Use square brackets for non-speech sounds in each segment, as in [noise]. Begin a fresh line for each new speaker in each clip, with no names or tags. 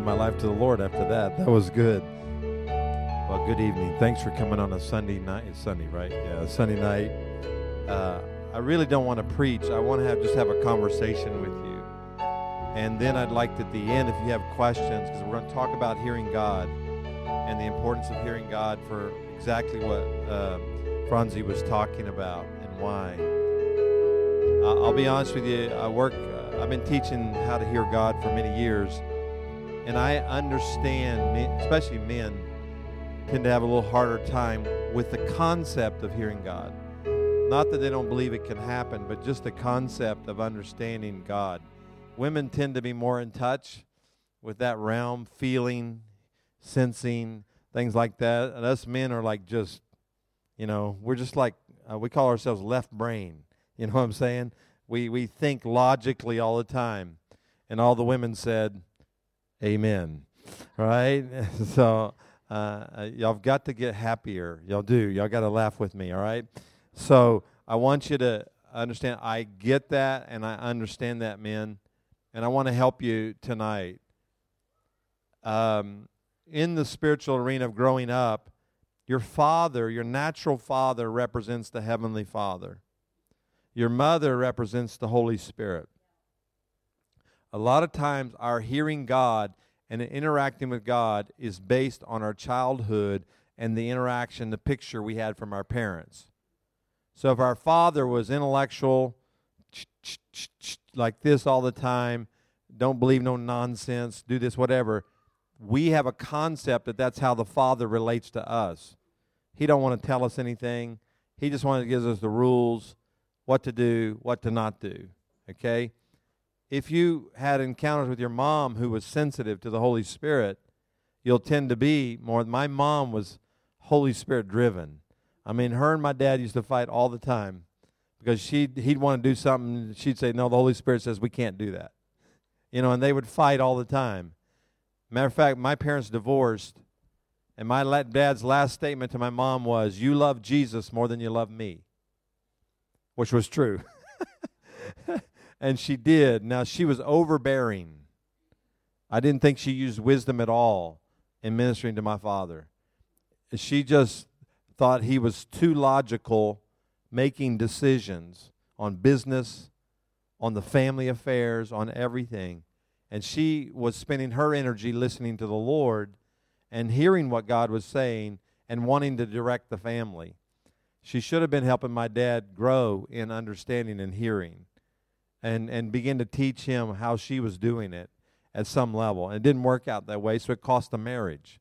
give my life to the Lord after that. That was good. Well, good evening. Thanks for coming on a Sunday night. It's Sunday, right? Yeah, Sunday night. Uh, I really don't want to preach. I want to have just have a conversation with you. And then I'd like at the end, if you have questions, because we're going to talk about hearing God and the importance of hearing God for exactly what uh, Franzi was talking about and why. I'll be honest with you. I work. Uh, I've been teaching how to hear God for many years, and I understand, especially men, tend to have a little harder time with the concept of hearing God. Not that they don't believe it can happen, but just the concept of understanding God. Women tend to be more in touch with that realm, feeling, sensing, things like that. And us men are like just, you know, we're just like, uh, we call ourselves left brain. You know what I'm saying? We, we think logically all the time. And all the women said, Amen. Right? [laughs] so, uh, uh, y'all got to get happier. Y'all do. Y'all got to laugh with me, all right? So I want you to understand. I get that, and I understand that, men. And I want to help you tonight. Um, in the spiritual arena of growing up, your father, your natural father, represents the heavenly father. Your mother represents the Holy Spirit. A lot of times, our hearing God and interacting with God is based on our childhood and the interaction, the picture we had from our parents. So if our father was intellectual, like this all the time, don't believe no nonsense, do this, whatever, we have a concept that that's how the father relates to us. He don't want to tell us anything. He just wants to give us the rules, what to do, what to not do. Okay? If you had encounters with your mom who was sensitive to the Holy Spirit, you'll tend to be more. My mom was Holy Spirit driven. I mean, her and my dad used to fight all the time because she he'd want to do something. She'd say, "No, the Holy Spirit says we can't do that." You know, and they would fight all the time. Matter of fact, my parents divorced, and my dad's last statement to my mom was, "You love Jesus more than you love me," which was true. [laughs] and she did. Now, she was overbearing. I didn't think she used wisdom at all in ministering to my father. She just thought he was too logical making decisions on business, on the family affairs, on everything. And she was spending her energy listening to the Lord and hearing what God was saying and wanting to direct the family. She should have been helping my dad grow in understanding and hearing and, and begin to teach him how she was doing it at some level. And it didn't work out that way, so it cost a marriage.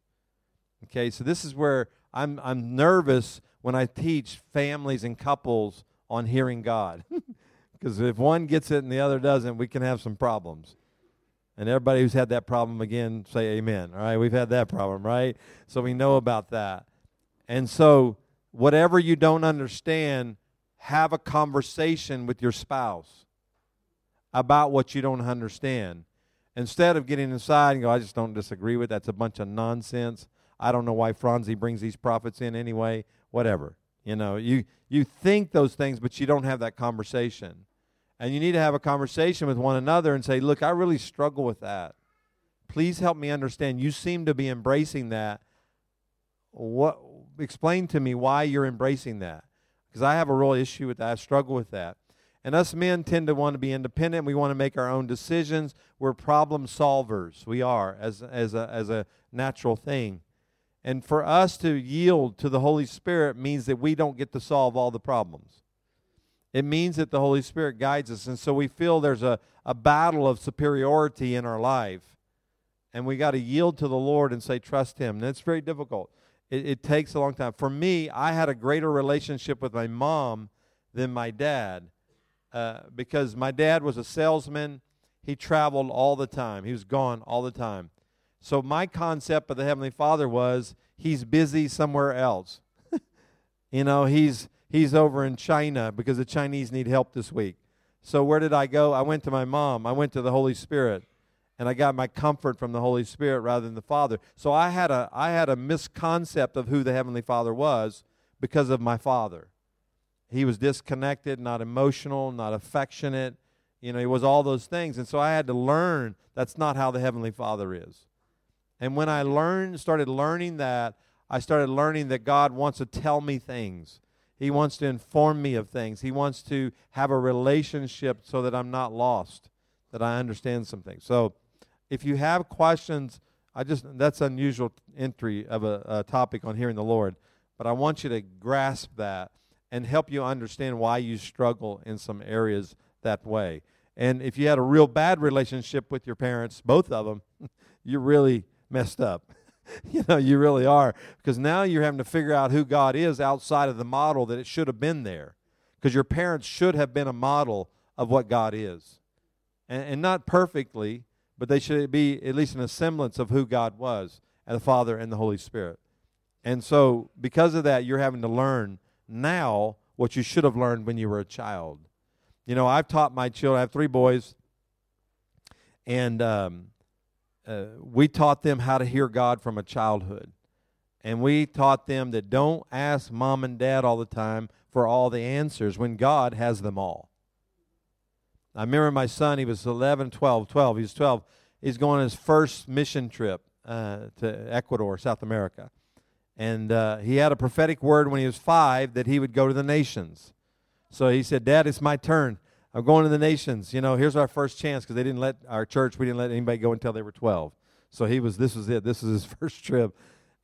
Okay, so this is where I'm, I'm nervous when I teach families and couples on hearing God. [laughs] Because if one gets it and the other doesn't, we can have some problems. And everybody who's had that problem again, say amen. All right, we've had that problem, right? So we know about that. And so, whatever you don't understand, have a conversation with your spouse about what you don't understand. Instead of getting inside and go, I just don't disagree with that's a bunch of nonsense. I don't know why Franzi brings these prophets in anyway. Whatever. You know, you you think those things, but you don't have that conversation. And you need to have a conversation with one another and say, Look, I really struggle with that. Please help me understand. You seem to be embracing that. What explain to me why you're embracing that? Because I have a real issue with that. I struggle with that. And us men tend to want to be independent. We want to make our own decisions. We're problem solvers. We are as, as, a, as a natural thing. And for us to yield to the Holy Spirit means that we don't get to solve all the problems. It means that the Holy Spirit guides us. And so we feel there's a, a battle of superiority in our life. And we got to yield to the Lord and say, trust Him. And it's very difficult. It, it takes a long time. For me, I had a greater relationship with my mom than my dad uh, because my dad was a salesman. He traveled all the time, he was gone all the time. So, my concept of the Heavenly Father was he's busy somewhere else. [laughs] you know, he's, he's over in China because the Chinese need help this week. So, where did I go? I went to my mom, I went to the Holy Spirit and I got my comfort from the Holy Spirit rather than the Father. So I had a I had a misconcept of who the Heavenly Father was because of my father. He was disconnected, not emotional, not affectionate. You know, he was all those things. And so I had to learn that's not how the Heavenly Father is. And when I learned, started learning that, I started learning that God wants to tell me things. He wants to inform me of things. He wants to have a relationship so that I'm not lost, that I understand some things. So if you have questions, I just that's unusual entry of a, a topic on hearing the Lord, but I want you to grasp that and help you understand why you struggle in some areas that way. And if you had a real bad relationship with your parents, both of them, [laughs] you're really messed up. [laughs] you know, you really are. Because now you're having to figure out who God is outside of the model that it should have been there. Because your parents should have been a model of what God is. And, and not perfectly, but they should be at least in a semblance of who God was, and the Father and the Holy Spirit. And so, because of that, you're having to learn now what you should have learned when you were a child. You know, I've taught my children, I have three boys, and um, uh, we taught them how to hear God from a childhood. And we taught them that don't ask mom and dad all the time for all the answers when God has them all. I remember my son, he was 11, 12, 12. He was 12. He's going on his first mission trip uh, to Ecuador, South America. And uh, he had a prophetic word when he was five that he would go to the nations. So he said, Dad, it's my turn. I'm going to the nations. You know, here's our first chance because they didn't let our church, we didn't let anybody go until they were 12. So he was, this was it. This was his [laughs] first trip.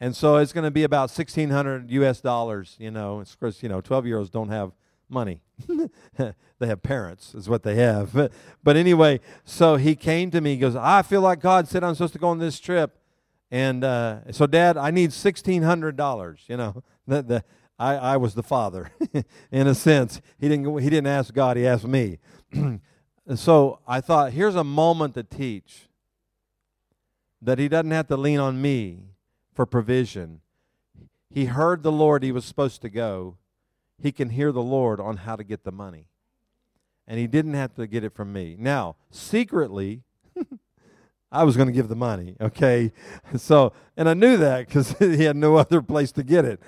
And so it's going to be about 1600 US dollars, you know. Of course, you know, 12 year olds don't have money. [laughs] they have parents, is what they have. But, [laughs] but anyway, so he came to me. He goes, I feel like God said I'm supposed to go on this trip. And uh, so, Dad, I need sixteen hundred dollars. You know, [laughs] the, the I, I was the father, [laughs] in a sense. He didn't he didn't ask God; he asked me. [clears throat] so I thought, here's a moment to teach that he doesn't have to lean on me for provision. He heard the Lord; he was supposed to go. He can hear the Lord on how to get the money, and he didn't have to get it from me. Now, secretly. [laughs] I was going to give the money, okay? [laughs] So, and I knew that because [laughs] he had no other place to get it.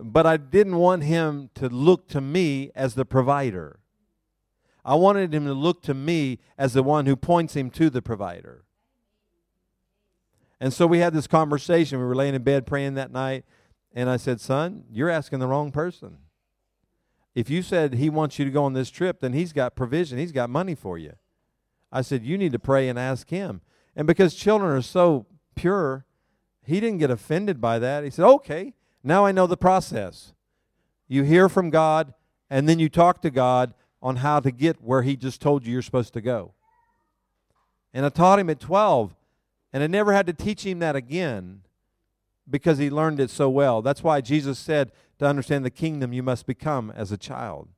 But I didn't want him to look to me as the provider. I wanted him to look to me as the one who points him to the provider. And so we had this conversation. We were laying in bed praying that night. And I said, Son, you're asking the wrong person. If you said he wants you to go on this trip, then he's got provision, he's got money for you. I said, You need to pray and ask him. And because children are so pure, he didn't get offended by that. He said, Okay, now I know the process. You hear from God, and then you talk to God on how to get where He just told you you're supposed to go. And I taught him at 12, and I never had to teach him that again because he learned it so well. That's why Jesus said, to understand the kingdom, you must become as a child.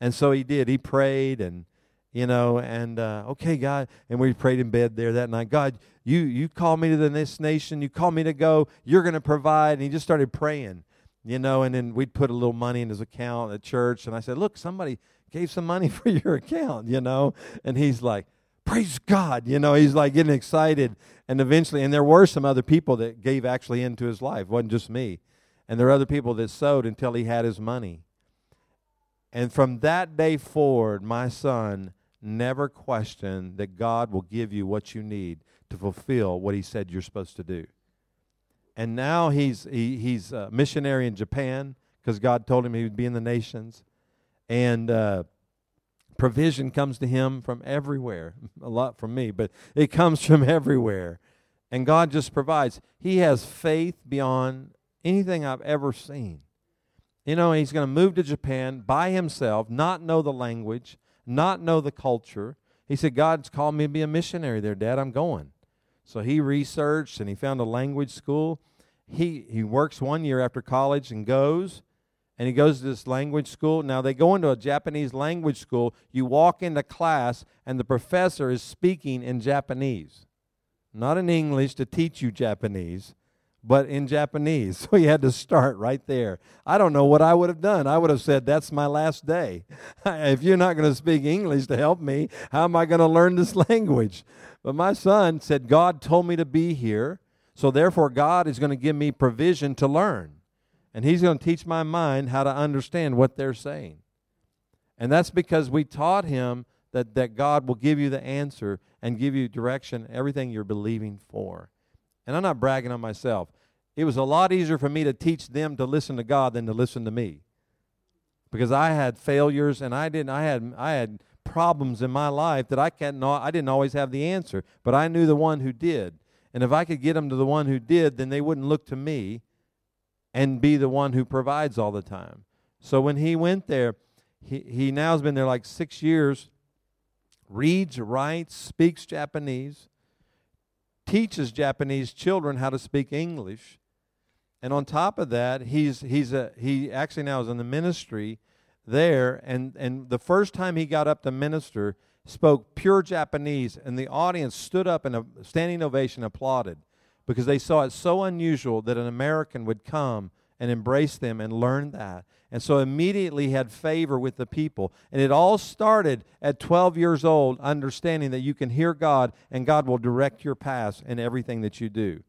And so he did. He prayed and you know, and uh, okay, God, and we prayed in bed there that night. God, you you call me to this nation. You call me to go. You're going to provide. And he just started praying, you know, and then we'd put a little money in his account at church. And I said, look, somebody gave some money [laughs] for your account, you know, and he's like, praise God, you know, he's like getting excited. And eventually, and there were some other people that gave actually into his life. It wasn't just me. And there were other people that sowed until he had his money. And from that day forward, my son never question that God will give you what you need to fulfill what He said you're supposed to do. And now he's he, he's a missionary in Japan because God told him he would be in the nations, and uh, provision comes to him from everywhere. [laughs] A lot from me, but it comes from [laughs] everywhere, and God just provides. He has faith beyond anything I've ever seen. You know, he's going to move to Japan by himself, not know the language, not know the culture. He said, God's called me to be a missionary there, Dad. I'm going. So he researched and he found a language school. He, he works one year after college and goes, and he goes to this language school. Now, they go into a Japanese language school. You walk into class, and the professor is speaking in Japanese, not in English to teach you Japanese but in Japanese. [laughs] So he had to start right there. I don't know what I would have done. I would have said, That's my last day. [laughs] if you're not going to speak English to help me, how am I going to learn this [laughs] language? But my son said, God told me to be here, so therefore God is going to give me provision to learn. And he's going to teach my mind how to understand what they're saying. And that's because we taught him that, that God will give you the answer and give you direction, everything you're believing for. And I'm not bragging on myself. It was a lot easier for me to teach them to listen to God than to listen to me. Because I had failures and I didn't I had I had problems in my life that I can't I didn't always have the answer, but I knew the one who did. And if I could get them to the one who did, then they wouldn't look to me and be the one who provides all the time. So when he went there, he, he now has been there like six years, reads, writes, speaks Japanese, teaches Japanese children how to speak English. And on top of that, he's, he's a, he actually now is in the ministry there. And, and the first time he got up to minister, spoke pure Japanese, and the audience stood up and a standing ovation applauded because they saw it so unusual that an American would come and embrace them and learn that. And so immediately had favor with the people. And it all started at 12 years old, understanding that you can hear God and God will direct your path in everything that you do.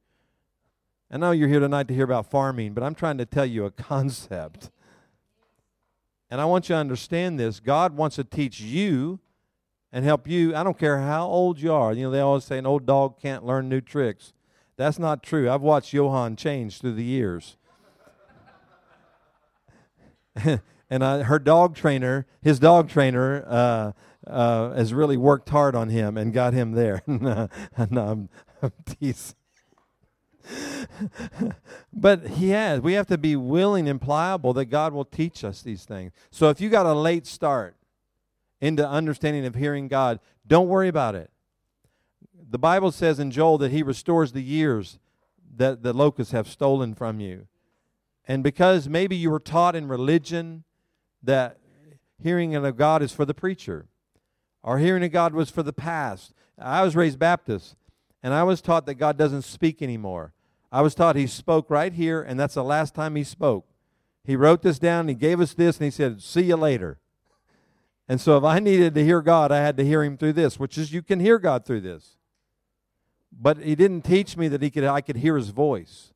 I know you're here tonight to hear about farming, but I'm trying to tell you a [laughs] concept. And I want you to understand this. God wants to teach you and help you. I don't care how old you are. You know, they always say an old dog can't learn new tricks. That's not true. I've watched Johan change through the years. [laughs] and I, her dog trainer, his dog trainer, uh, uh, has really worked hard on him and got him there. [laughs] no, I'm, I'm teasing. [laughs] but he has. We have to be willing and pliable that God will teach us these things. So if you got a late start into understanding of hearing God, don't worry about it. The Bible says in Joel that he restores the years that the locusts have stolen from you. And because maybe you were taught in religion that hearing of God is for the preacher, or hearing of God was for the past. I was raised Baptist, and I was taught that God doesn't speak anymore. I was taught He spoke right here, and that's the last time He spoke. He wrote this down, He gave us this, and He said, See you later. And so if I needed to hear God, I had to hear Him through this, which is you can hear God through this. But He didn't teach me that he could, I could hear His voice.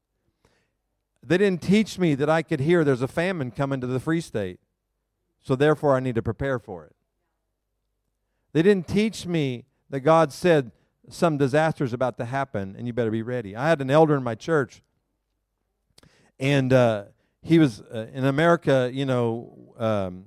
They didn't teach me that I could hear there's a famine coming to the free state. So therefore, I need to prepare for it. They didn't teach me that God said some disaster is about to happen and you better be ready. I had an elder in my church, and uh, he was uh, in America, you know, um,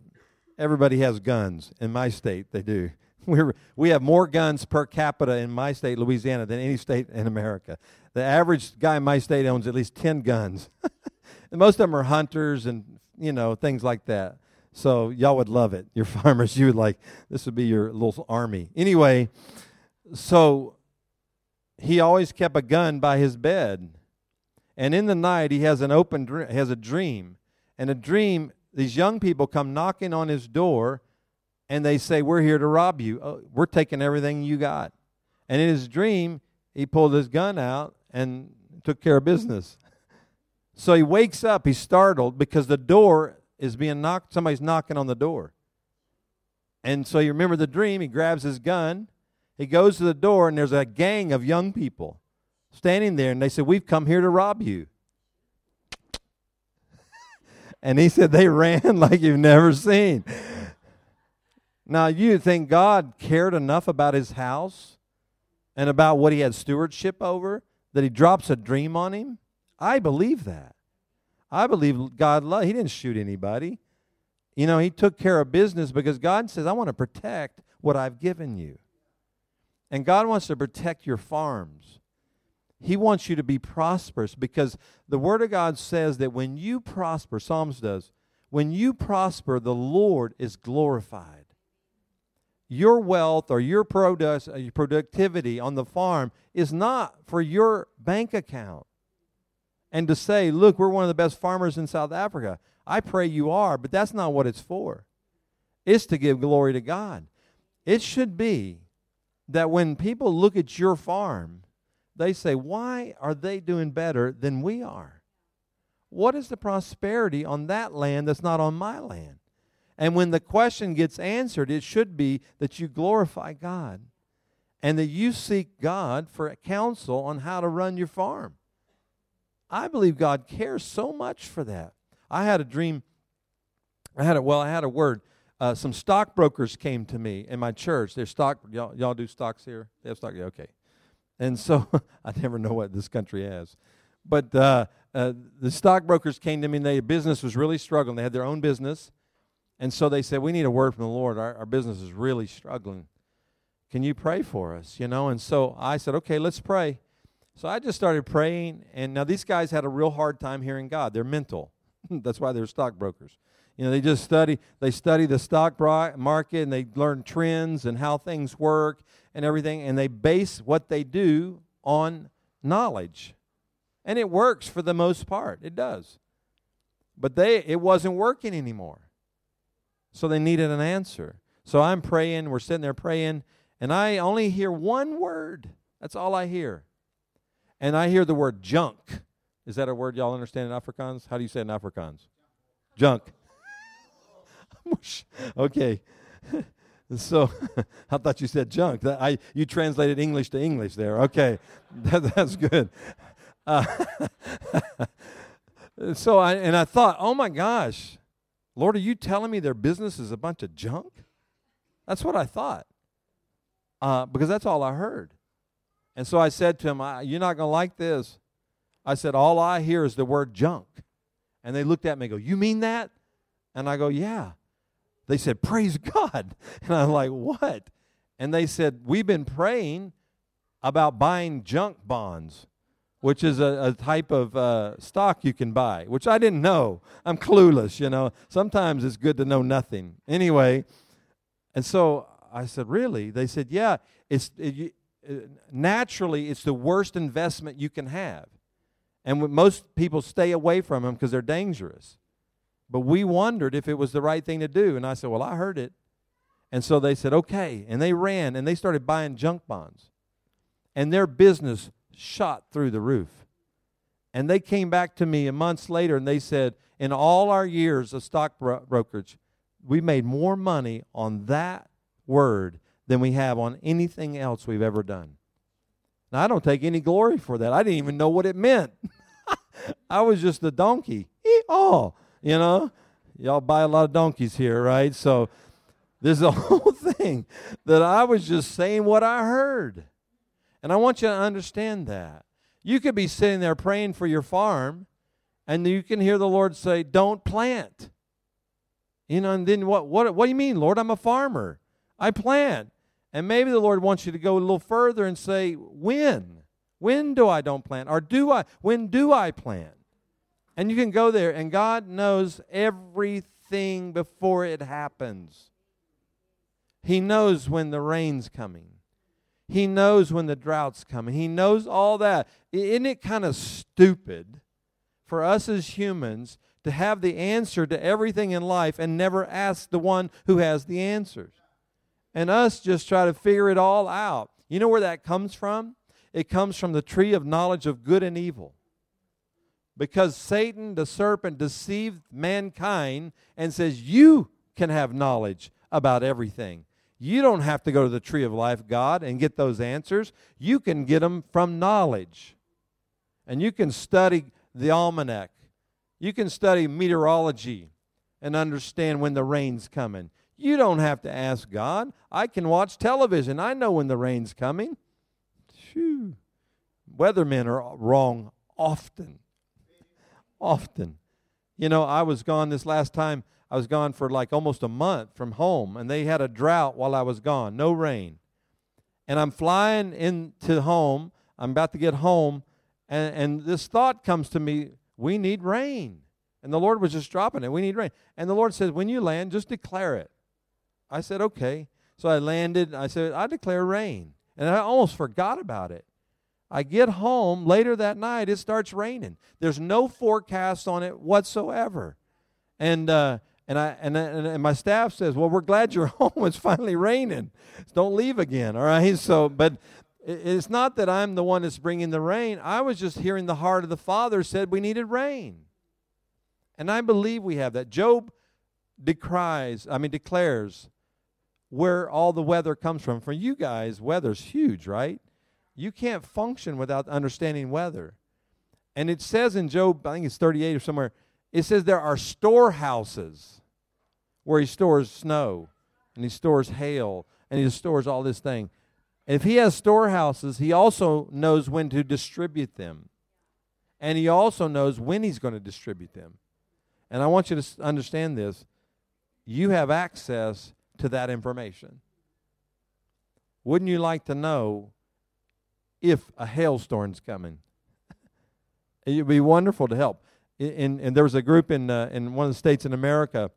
everybody has guns. In my state, they do. [laughs] We're, we have more guns per capita in my state, Louisiana, than any state in America. The average guy in my state owns at least 10 guns. [laughs] and most of them are hunters and, you know, things like that. So y'all would love it. Your [laughs] farmers, you would like, this would be your little army. Anyway, so he always kept a gun by his bed. And in the night, he has an open, has a dream. And a dream, these young people come knocking on his door and they say, We're here to rob you. Oh, we're taking everything you got. And in his dream, he pulled his gun out and took care of business. So he wakes up, he's startled because the door is being knocked, somebody's knocking on the door. And so you remember the dream, he grabs his gun, he goes to the door, and there's a gang of young people standing there, and they said, We've come here to rob you. [laughs] and he said, They ran [laughs] like you've never seen. Now, you think God cared enough about his house and about what he had stewardship over that he drops a dream on him? I believe that. I believe God loved. He didn't shoot anybody. You know, he took care of business because God says, I want to protect what I've given you. And God wants to protect your farms. He wants you to be prosperous because the Word of God says that when you prosper, Psalms does, when you prosper, the Lord is glorified your wealth or your product, uh, productivity on the farm is not for your bank account. And to say, look, we're one of the best farmers in South Africa. I pray you are, but that's not what it's for. It's to give glory to God. It should be that when people look at your farm, they say, why are they doing better than we are? What is the prosperity on that land that's not on my land? And when the question gets answered, it should be that you glorify God and that you seek God for counsel on how to run your farm. I believe God cares so much for that. I had a dream. I had a well, I had a word. Uh, some stockbrokers came to me in my church. They're stock. Y'all, y'all do stocks here? They have stock. Yeah, okay. And so [laughs] I never know what this country has. But uh, uh, the stockbrokers came to me and their business was really struggling. They had their own business. And so they said, We need a word from the Lord. Our, our business is really struggling. Can you pray for us? You know, and so I said, Okay, let's pray. So I just started praying. And now these guys had a real hard time hearing God. They're mental. [laughs] That's why they're stockbrokers. You know, they just study, they study the stock market and they learn trends and how things work and everything, and they base what they do on knowledge. And it works for the most part. It does. But they it wasn't working anymore. So they needed an answer. So I'm praying, we're sitting there praying, and I only hear one word. That's all I hear. And I hear the word junk. Is that a word y'all understand in Afrikaans? How do you say it in Afrikaans? Junk. [laughs] okay. [laughs] so [laughs] I thought you said junk. That I you translated English to English there. Okay, that, that's good. Uh, so I and I thought, oh my gosh, Lord, are you telling me their business is a bunch of junk? That's what I thought, uh, because that's all I heard. And so I said to him, "You're not going to like this." I said, "All I hear is the word junk," and they looked at me and go, "You mean that?" And I go, "Yeah." They said, Praise [laughs] God. And I'm like, What? And they said, We've been praying about buying junk bonds, which is a, a type of uh, stock you can buy, which I didn't know. I'm clueless, you know. Sometimes it's good to know nothing. Anyway, and so I said, Really? They said, Yeah, it's it, it, naturally it's the worst investment you can have. And most people stay away from them because they're dangerous. But we wondered if it was the right thing to do. And I said, Well, I heard it. And so they said, Okay. And they ran and they started buying junk bonds. And their business shot through the roof. And they came back to me a months later and they said, In all our years of stock brokerage, we made more money on that word than we have on anything else we've ever done. Now, I don't take any glory for that. I didn't even know what it meant. [laughs] I was just a donkey. Oh, you know? Y'all buy a lot of donkeys here, right? So there's a [laughs] whole thing that I was just saying what I heard. And I want you to understand that. You could be sitting there praying for your farm, and you can hear the Lord say, Don't plant. You know, and then what, what, what do you mean, Lord? I'm a farmer. I plant. And maybe the Lord wants you to go a little further and say, When? When do I don't plant? Or do I when do I plant? And you can go there, and God knows everything before it happens. He knows when the rain's coming. He knows when the drought's coming. He knows all that. Isn't it kind of stupid for us as humans to have the answer to everything in life and never ask the one who has the answers? And us just try to figure it all out. You know where that comes from? It comes from the tree of knowledge of good and evil because Satan, the serpent, deceived mankind and says, You can have knowledge about everything. You don't have to go to the tree of life, God, and get those answers. You can get them from knowledge. And you can study the almanac. You can study meteorology and understand when the rain's coming. You don't have to ask God. I can watch television. I know when the rain's coming. Phew. Weathermen are wrong often often. You know, I was gone this last time, I was gone for like almost a month from home, and they had a drought while I was gone, no rain. And I'm flying into home, I'm about to get home, and, and this thought comes to me we need rain. And the Lord was just dropping it. We need rain. And the Lord said, when you land, just declare it. I said, okay. So I landed. I said, I declare rain. And I almost forgot about it. I get home later that night, it starts raining. There's no forecast on it whatsoever. And, uh, and, I, and, and my staff says, Well, we're glad you're [laughs] home. It's finally raining. Don't leave again. All right. So, but it's not that I'm the one that's bringing the rain. I was just hearing the heart of the Father said we needed rain. And I believe we have that. Job decries, I mean, declares where all the weather comes from. For you guys, weather's huge, right? You can't function without understanding weather. And it says in Job, I think it's 38 or somewhere, it says there are storehouses where he stores snow and he stores hail and he stores all this thing. If he has storehouses, he also knows when to distribute them. And he also knows when he's going to distribute them. And I want you to understand this. You have access to that information. Wouldn't you like to know if a hailstorm's coming? [laughs] It'd be wonderful to help. In, and there was a group in uh, in one of the states in America.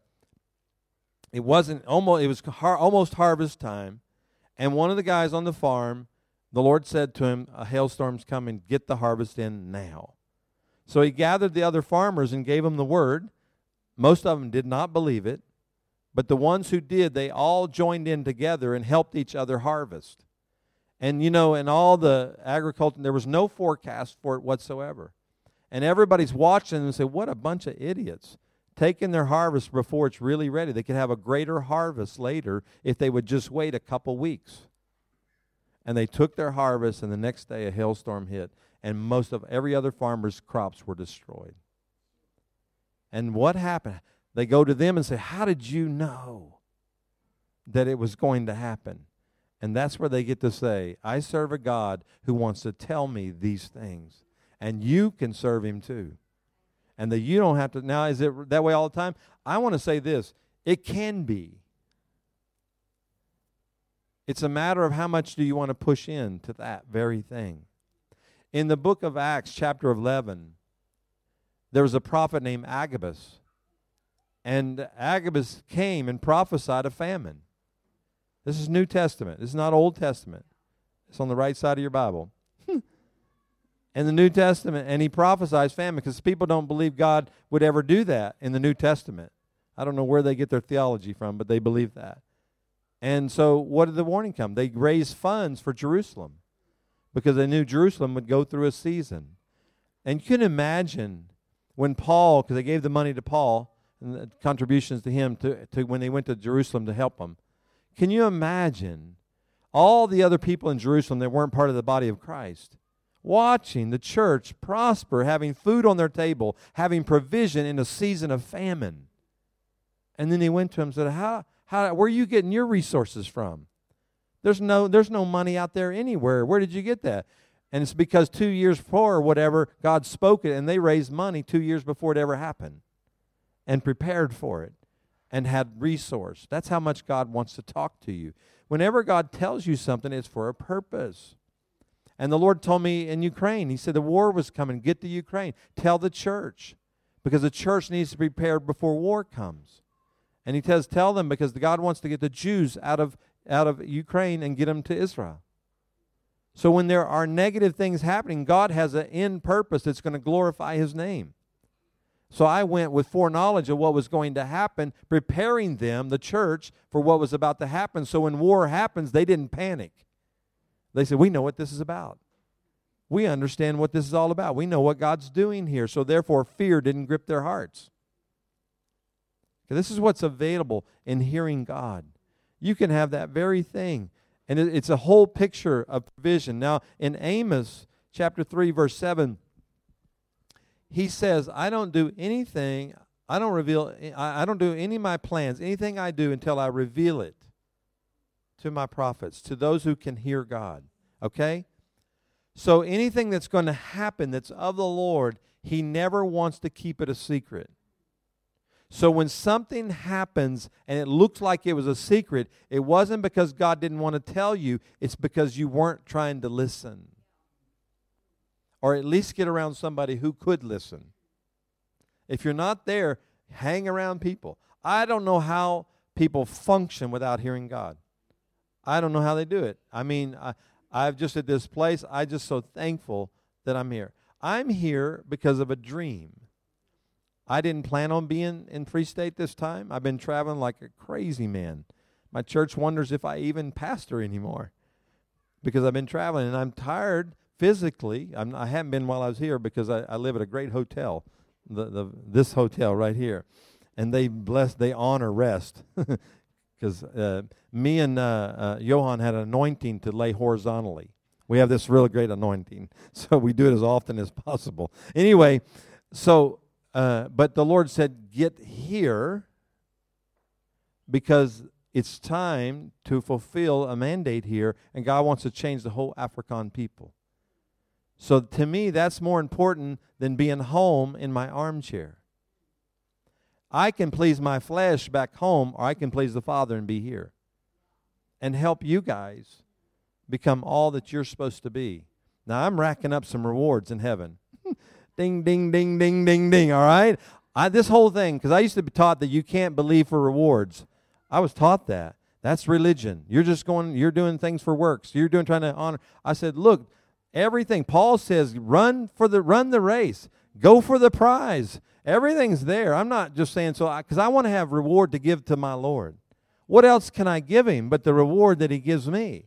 It wasn't almost it was har- almost harvest time, and one of the guys on the farm, the Lord said to him, "A hailstorm's coming. Get the harvest in now." So he gathered the other farmers and gave them the word. Most of them did not believe it, but the ones who did, they all joined in together and helped each other harvest. And you know, in all the agriculture, there was no forecast for it whatsoever. And everybody's watching and say, What a bunch of idiots. Taking their harvest before it's really ready. They could have a greater harvest later if they would just wait a couple weeks. And they took their harvest, and the next day a hailstorm hit, and most of every other farmer's crops were destroyed. And what happened? They go to them and say, How did you know that it was going to happen? And that's where they get to say, I serve a God who wants to tell me these things. And you can serve him too. And that you don't have to. Now, is it that way all the time? I want to say this it can be. It's a matter of how much do you want to push into that very thing. In the book of Acts, chapter 11, there was a prophet named Agabus and Agabus came and prophesied a famine. This is New Testament. This is not Old Testament. It's on the right side of your Bible. In the New Testament, and he prophesies famine because people don't believe God would ever do that in the New Testament. I don't know where they get their theology from, but they believe that. And so, what did the warning come? They raised funds for Jerusalem because they knew Jerusalem would go through a season. And you can imagine when Paul, because they gave the money to Paul, and the contributions to him to, to when they went to Jerusalem to help him. Can you imagine all the other people in Jerusalem that weren't part of the body of Christ watching the church prosper, having food on their table, having provision in a season of famine? And then he went to him and said, How, how, where are you getting your resources from? There's no, there's no money out there anywhere. Where did you get that? And it's because two years before, or whatever, God spoke it and they raised money two years before it ever happened and prepared for it and had resource. That's how much God wants to talk to you. Whenever God tells you something, it's for a purpose. And the Lord told me in Ukraine, He said the war was coming. Get to Ukraine. Tell the church because the church needs to be prepared before war comes. And He says, tell them because God wants to get the Jews out of out of Ukraine and get them to Israel. So when there are negative things happening, God has an end purpose that's going to glorify His name. So I went with foreknowledge of what was going to happen, preparing them, the church, for what was about to happen. So when war happens, they didn't panic. They said, We know what this is about. We understand what this is all about. We know what God's doing here. So therefore, fear didn't grip their hearts. This is what's available in hearing God. You can have that very thing. And it's a whole picture of provision. Now, in Amos chapter 3, verse 7, he says, I don't do anything, I don't reveal, I, I don't do any of my plans, anything I do until I reveal it to my prophets, to those who can hear God. Okay? So anything that's going to happen that's of the Lord, he never wants to keep it a secret. So when something happens and it looks like it was a secret, it wasn't because God didn't want to tell you, it's because you weren't trying to listen or at least get around somebody who could listen. If you're not there, hang around people. I don't know how people function without hearing God. I don't know how they do it. I mean, I, I've just at this place, I'm just so thankful that I'm here. I'm here because of a dream. I didn't plan on being in Free State this time. I've been traveling like a crazy man. My church wonders if I even pastor anymore because I've been traveling and I'm tired physically, I'm, I have not been while I was here because I, I live at a great hotel, the, the this hotel right here, and they bless, they honor rest, [laughs] because uh, me and uh, uh, Johan had an anointing to lay horizontally. We have this really great anointing, [laughs] so we do it as often as possible. Anyway, so uh, but the Lord said, "Get here." Because it's time to fulfill a mandate here, and God wants to change the whole African people. So to me, that's more important than being home in my armchair. I can please my flesh back home, or I can please the Father and be here and help you guys become all that you're supposed to be. Now, I'm racking up some rewards in heaven. [laughs] ding, ding, ding, ding, ding, ding, all right? I, this whole thing, because I used to be taught that you can't believe for rewards. I was taught that. That's religion. You're just going, you're doing things for works. You're doing, trying to honor. I said, look, Everything. Paul says, run for the run the race. Go for the prize. Everything's there. I'm not just saying so because I, I want to have reward to give to my Lord. What else can I give him but the reward that he gives me?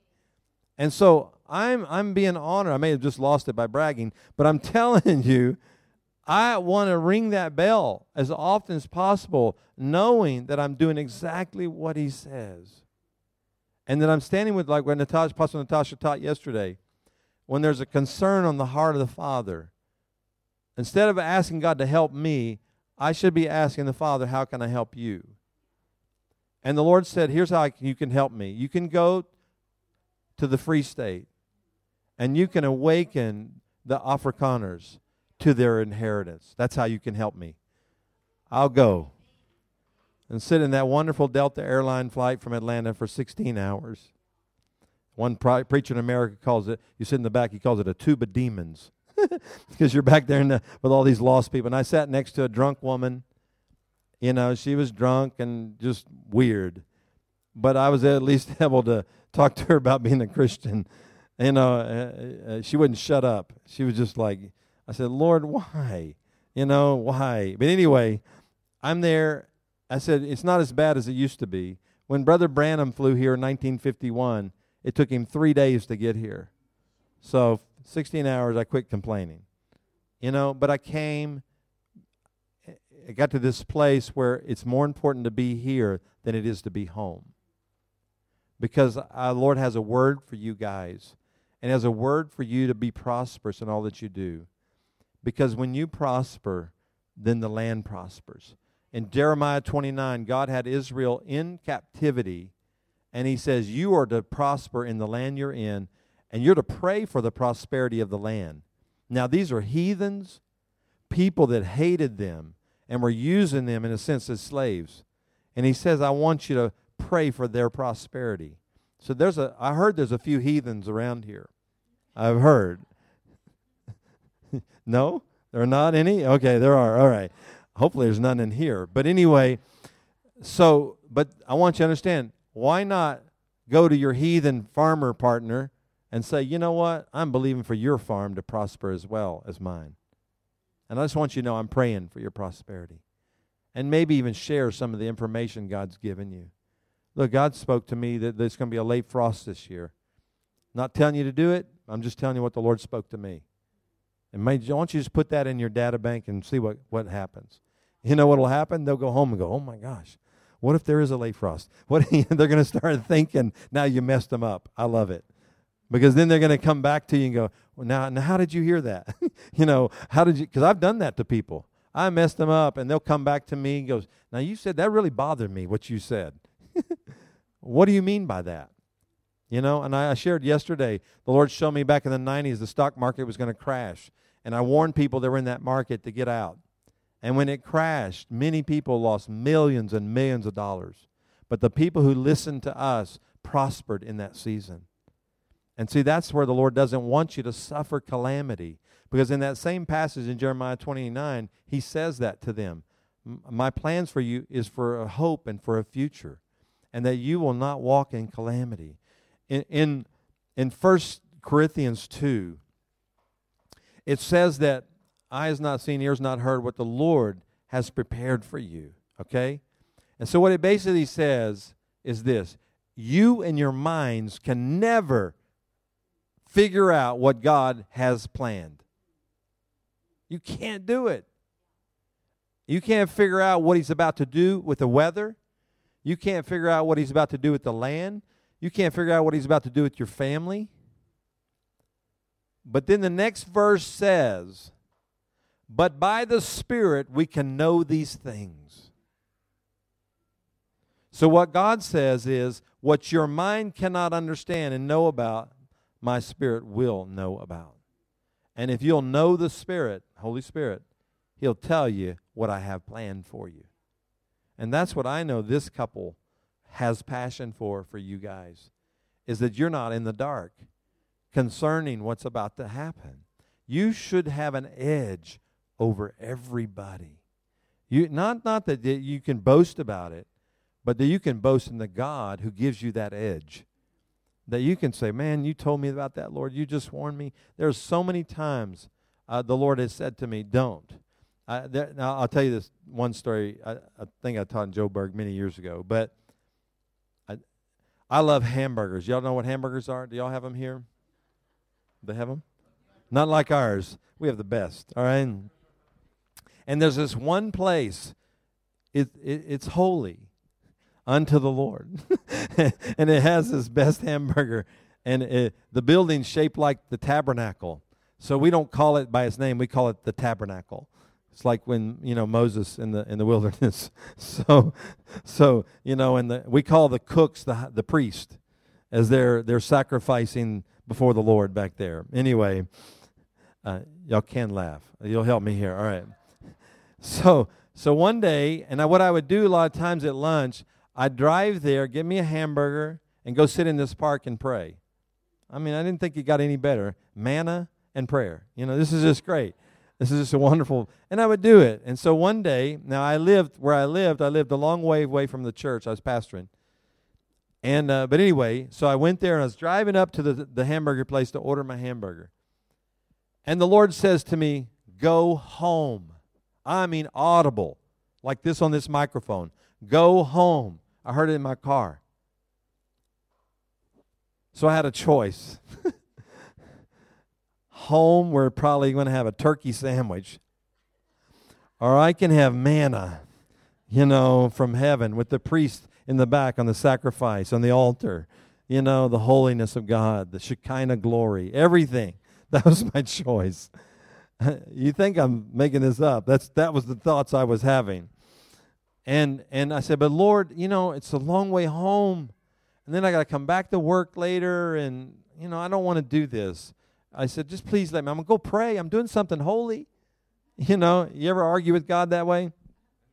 And so I'm I'm being honored. I may have just lost it by bragging, but I'm [laughs] telling you, I want to ring that bell as often as possible, knowing that I'm doing exactly what he says. And that I'm standing with like when Natasha, Pastor Natasha taught yesterday when there's a concern on the heart of the Father, instead of asking God to help me, I should be asking the Father, How can I help you? And the Lord said, Here's how you can help me. You can go to the Free State and you can awaken the Afrikaners to their inheritance. That's how you can help me. I'll go and sit in that wonderful Delta airline flight from Atlanta for 16 hours one preacher in America calls it, you sit in the back, he calls it a tube of demons. [laughs] because you're back there the, with all these lost people. And I sat next to a drunk woman. You know, she was drunk and just weird. But I was at least [laughs] able to talk to her about being a Christian. You know, uh, uh, she wouldn't shut up. She was just like, I said, Lord, why? You know, why? But anyway, I'm there. I said, it's not as bad as it used to be. When Brother Branham flew here in 1951, it took him three days to get here. So 16 hours, I quit complaining. You know, but I came, I got to this place where it's more important to be here than it is to be home. Because our Lord has a word for you guys, and has a word for you to be prosperous in all that you do. Because when you prosper, then the land prospers. In Jeremiah 29, God had Israel in captivity and he says, You are to prosper in the land you're in, and you're to pray for the prosperity of the land. Now, these are heathens, people that hated them and were using them in a sense as slaves. And he says, I want you to pray for their prosperity. So there's a I heard there's a few heathens around here. I've heard. [laughs] no? There are not any? Okay, there are. All right. Hopefully there's none in here. But anyway, so but I want you to understand why not go to your heathen farmer partner and say, you know what? I'm believing for your farm to prosper as well as mine. And I just want you to know I'm praying for your prosperity. And maybe even share some of the information God's given you. Look, God spoke to me that there's going to be a late frost this year. Not telling you to do it, I'm just telling you what the Lord spoke to me. And may, why don't you just put that in your data bank and see what, what happens? You know what will happen? They'll go home and go, oh my gosh, what if there is a late frost? What [laughs] they're going to start thinking? Now you messed them up. I love it because then they're going to come back to you and go, well, now, now how did you hear that? [laughs] you know, how did you? Because I've done that to people. I messed them up, and they'll come back to me and goes, now you said that really bothered me. What you said. [laughs] what do you mean by that? You know, and I, I shared yesterday. The Lord showed me back in the '90s the stock market was going to crash, and I warned people that were in that market to get out. And when it crashed, many people lost millions and millions of dollars. But the people who listened to us prospered in that season. And see, that's where the Lord doesn't want you to suffer calamity. Because in that same passage in Jeremiah 29, he says that to them. My plans for you is for a hope and for a future, and that you will not walk in calamity. In, in, in 1 Corinthians 2, it says that eyes not seen, ears not heard what the Lord has prepared for you. Okay? And so, what it basically says is this you and your minds can never figure out what God has planned. You can't do it. You can't figure out what He's about to do with the weather. You can't figure out what He's about to do with the land. You can't figure out what He's about to do with your family. But then the next verse says, but by the Spirit we can know these things. So, what God says is, what your mind cannot understand and know about, my spirit will know about. And if you'll know the Spirit, Holy Spirit, He'll tell you what I have planned for you. And that's what I know this couple has passion for for you guys is that you're not in the dark concerning what's about to happen. You should have an edge over everybody. You not not that you can boast about it, but that you can boast in the God who gives you that edge. That you can say, "Man, you told me about that, Lord. You just warned me." There's so many times uh, the Lord has said to me, "Don't." Uh, there, now I'll tell you this one story. I, I think I taught in Joburg many years ago, but I, I love hamburgers. Y'all know what hamburgers are? Do y'all have them here? They have them. Not like ours. We have the best. All right. And there's this one place. It, it it's holy unto the Lord, [laughs] and it has this best hamburger, and it, the building's shaped like the tabernacle. So we don't call it by its name. We call it the tabernacle. It's like when you know Moses in the in the wilderness. [laughs] so, so you know, and the we call the cooks the the priest, as they're they're sacrificing before the Lord back there. Anyway, uh, y'all can laugh. You'll help me here. All right. So so one day, and I, what I would do a lot of times at lunch, I'd drive there, get me a hamburger, and go sit in this park and pray. I mean, I didn't think it got any better. Manna and prayer. You know, this is just great. This is just a wonderful, and I would do it. And so one day, now I lived where I lived. I lived a long way away from the church. I was pastoring. And uh, but anyway, so I went there and I was driving up to the the hamburger place to order my hamburger. And the Lord says to me, "Go home." I mean audible, like this on this microphone. Go home. I heard it in my car. So I had a choice. [laughs] home, we're probably going to have a turkey sandwich. Or I can have manna, you know, from heaven with the priest in the back on the sacrifice, on the altar, you know, the holiness of God, the Shekinah glory, everything. [laughs] That was my [laughs] choice. you think I'm making this up. That's that was the thoughts I was having. And and I said, "But Lord, you know, it's a long way home. And then I got to come back to work later and you know, I don't want to do this." I said, just please let me. I'm going to go pray. I'm doing something holy. [laughs] You know, you ever argue with God that way?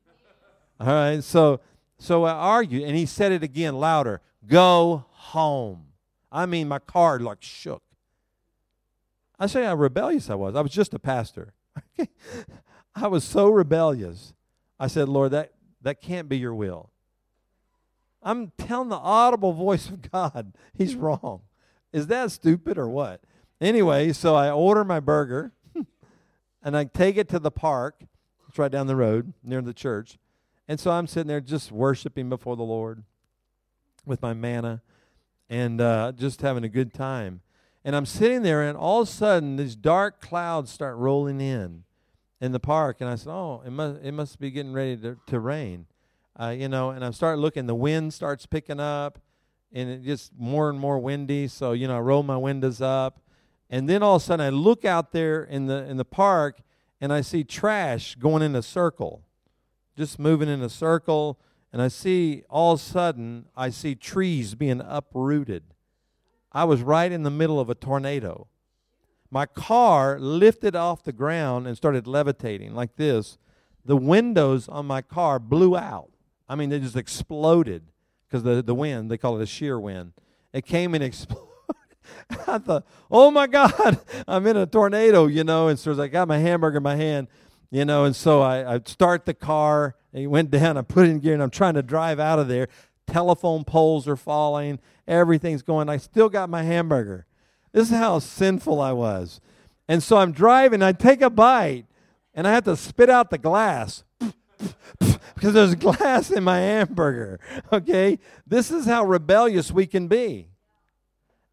[laughs] All right. So, so I argued, and he said it again louder Go home. I mean, my car like shook. I say how rebellious I was. I was just a pastor. [laughs] I was so rebellious. I said, Lord, that, that can't be your will. I'm telling the audible voice of God, [laughs] he's wrong. Is that stupid or what? Anyway, so I order my burger [laughs] and I take it to the park. It's right down the road near the church. And so I'm sitting there just worshiping before the Lord with my manna and uh, just having a good time. And I'm sitting there, and all of a sudden, these dark clouds start rolling in in the park. And I said, Oh, it must, it must be getting ready to, to rain. Uh, you know, and I start looking, the wind starts picking up, and it gets more and more windy. So, you know, I roll my windows up and then all of a sudden I look out there in the in the park and I see trash going in a circle, just moving in a circle. And I see all of a sudden I see trees being uprooted. I was right in the middle of a tornado. My car lifted off the ground and started levitating like this. The windows on my car blew out. I mean, they just exploded because the, the wind, they call it a shear wind. It came and [laughs] exploded I thought, oh my God, [laughs] I'm in a tornado, you know. And so I got my hamburger in my hand, you know. And so I, I start the car, it went down. I put it in gear, and I'm trying to drive out of there. Telephone poles are falling, everything's going. I still got my hamburger. This is how sinful I was. And so I'm driving, I take a bite, and I have to spit out the glass [laughs] because there's glass in my hamburger. [laughs] Okay? This is how rebellious we can be.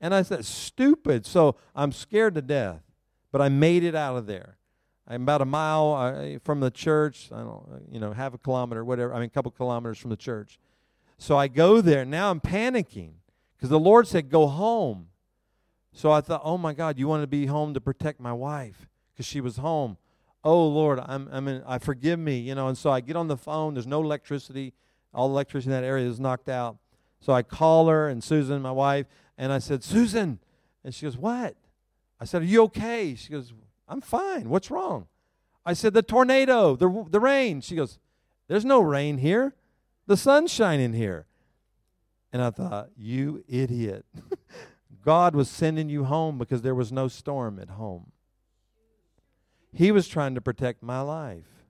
And I said, stupid. So I'm scared to death. But I made it out of there. I'm about a mile uh, from the church. I don't, you know, half a kilometer, whatever. I mean, a couple kilometers from the church. So I go there. Now I'm panicking because the Lord said, go home. So I thought, oh my God, you want to be home to protect my wife because she was home. Oh Lord, I'm, I'm in, I forgive me, you know. And so I get on the phone. There's no electricity. All electricity in that area is knocked out. So I call her and Susan, my wife, and I said, Susan. And she goes, What? I said, Are you okay? She goes, I'm fine. What's wrong? I said, The tornado, the, the rain. She goes, There's no rain here. The sun's shining here. And I thought, You idiot. [laughs] God was sending you home because there was no storm at home. He was trying to protect my life.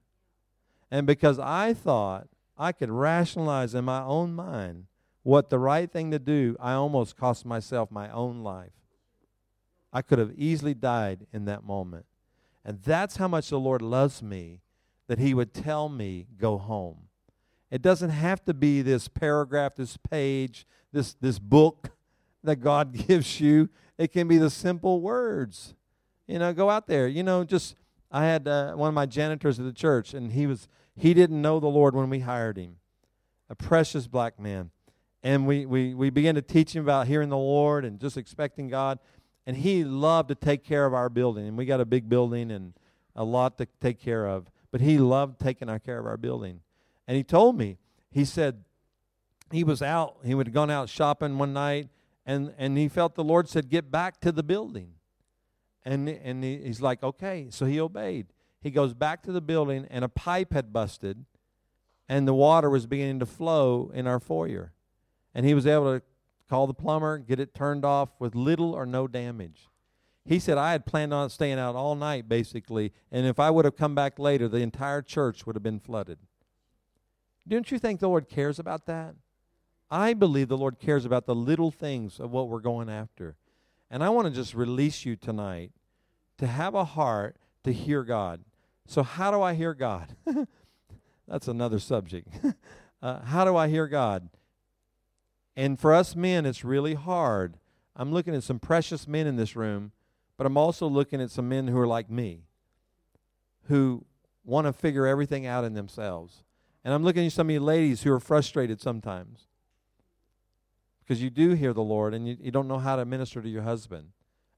And because I thought I could rationalize in my own mind what the right thing to do, I almost cost myself my own life. I could have easily died in that moment. And that's how much the Lord loves me that He would tell me, go home. It doesn't have to be this paragraph, this page, this, this book that God [laughs] gives you. It can be the simple words. You know, go out there. You know, just I had uh, one of my janitors at the church, and he was he didn't know the Lord when we hired him. A precious black man, and we we we began to teach him about hearing the Lord and just expecting God. And he loved to take care of our building, and we got a big building and a lot to take care of. But he loved taking our care of our building. And he told me, he said, he was out, he would have gone out shopping one night, and, and he felt the Lord said, Get back to the building. And, and he, he's like, Okay. So he obeyed. He goes back to the building, and a pipe had busted, and the water was beginning to flow in our foyer. And he was able to call the plumber, get it turned off with little or no damage. He said, I had planned on staying out all night, basically, and if I would have come back later, the entire church would have been flooded. Don't you think the Lord cares about that? I believe the Lord cares about the little things of what we're going after. And I want to just release you tonight to have a heart to hear God. So, how do I hear God? [laughs] That's another subject. [laughs] uh, how do I hear God? And for us men, it's really hard. I'm looking at some precious men in this room, but I'm also looking at some men who are like me, who want to figure everything out in themselves. And I'm looking at some of you ladies who are frustrated sometimes because you do hear the Lord and you, you don't know how to minister to your husband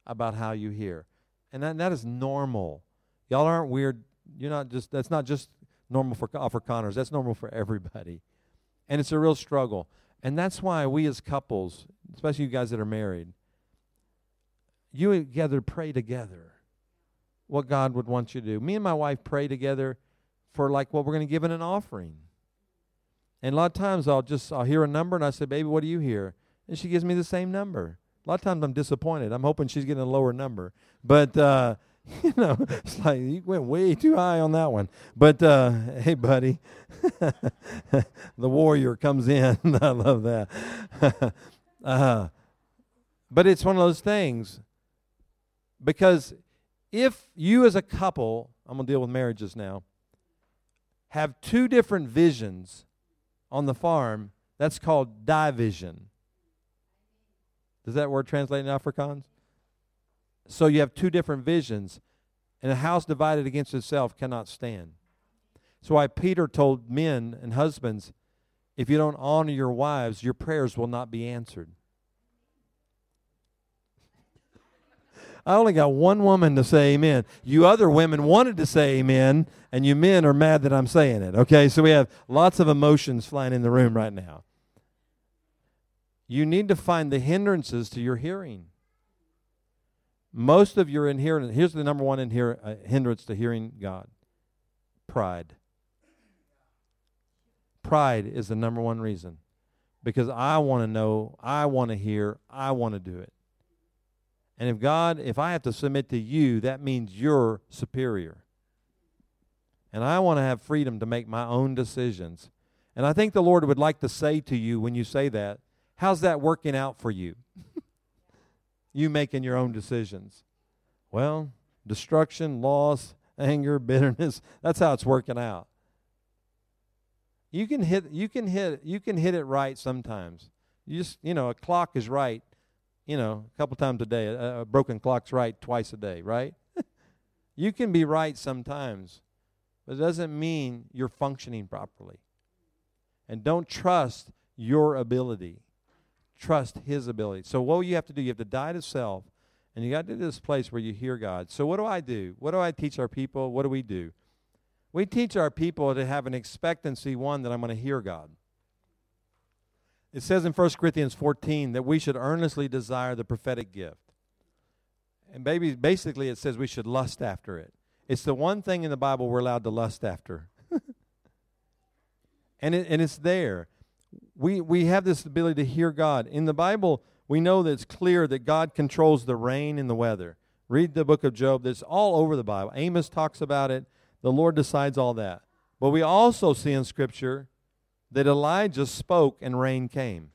about how you hear. And that, that is normal. Y'all aren't weird. You're not just, that's not just normal for uh, Afrikaners, that's normal for everybody. And it's a real struggle. And that's why we as couples, especially you guys that are married, you together pray together what God would want you to do. Me and my wife pray together for like what we're going to give in an offering. And a lot of times I'll just I'll hear a number and I say, "Baby, what do you hear?" And she gives me the same number. A lot of times I'm disappointed. I'm hoping she's getting a lower number, but uh, [laughs] you know, it's like you went way too high on that one. But uh, hey, buddy, [laughs] the warrior comes in. [laughs] I love that. uh, but it's one of those things because if you as a couple, I'm gonna deal with marriages now, have two different visions on the farm, that's called division. Does that word translate in Afrikaans? So you have two different visions, and a house divided against itself cannot stand. So why Peter told men and husbands, if you don't honor your wives, your prayers will not be answered. I only got one woman to say amen. You other women wanted to say amen, and you men are mad that I'm saying it. Okay, so we have lots of emotions flying in the room right now. You need to find the hindrances to your hearing. Most of your inherent, here's the number one inher, uh, hindrance to hearing God pride. Pride is the number one reason. Because I want to know, I want to hear, I want to do it. And if God, if I have to submit to you, that means you're superior. And I want to have freedom to make my own decisions. And I think the Lord would like to say to you when you say that, how's that working out for you? [laughs] you making your own decisions. Well, destruction, loss, anger, bitterness, that's how it's working out. You can hit you can hit you can hit it right sometimes. You just, you know, a clock is right, you know, a couple times a day. A, a broken clock's right twice a day, right? [laughs] you can be right sometimes, but it doesn't mean you're functioning properly. And don't trust your ability trust His ability. So, what you have to do, you have to die to self, and you got to this place where you hear God. So, what do I do? What do I teach our people? What do we do? We teach our people to have an expectancy, one, that I'm going to hear God. It says in 1 Corinthians 14 that we should earnestly desire the prophetic gift. And baby, basically, it says we should lust after it. It's the one thing in the Bible we're allowed to lust after. [laughs] and, it, and it's there. We, we have this ability to hear God. In the Bible, we know that it's clear that God controls the rain and the weather. Read the book of Job. That's all over the Bible. Amos talks about it. The Lord decides all that. But we also see in Scripture that Elijah spoke and rain came.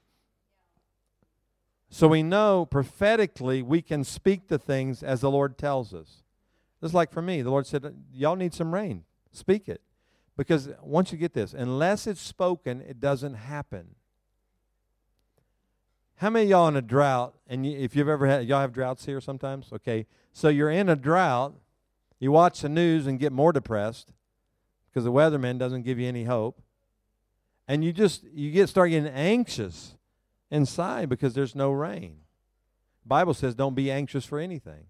So we know prophetically we can speak the things as the Lord tells us. Just like for me, the Lord said, Y'all need some rain. Speak it. Because once you get this, unless it's spoken, it doesn't happen. How many y'all in a drought? And you, if you've ever had, y'all have droughts here sometimes? Okay. So you're in a drought. You watch the news and get more depressed because the weatherman doesn't give you any hope. And you just, you get start getting anxious inside because there's no rain. Bible says don't be anxious for anything.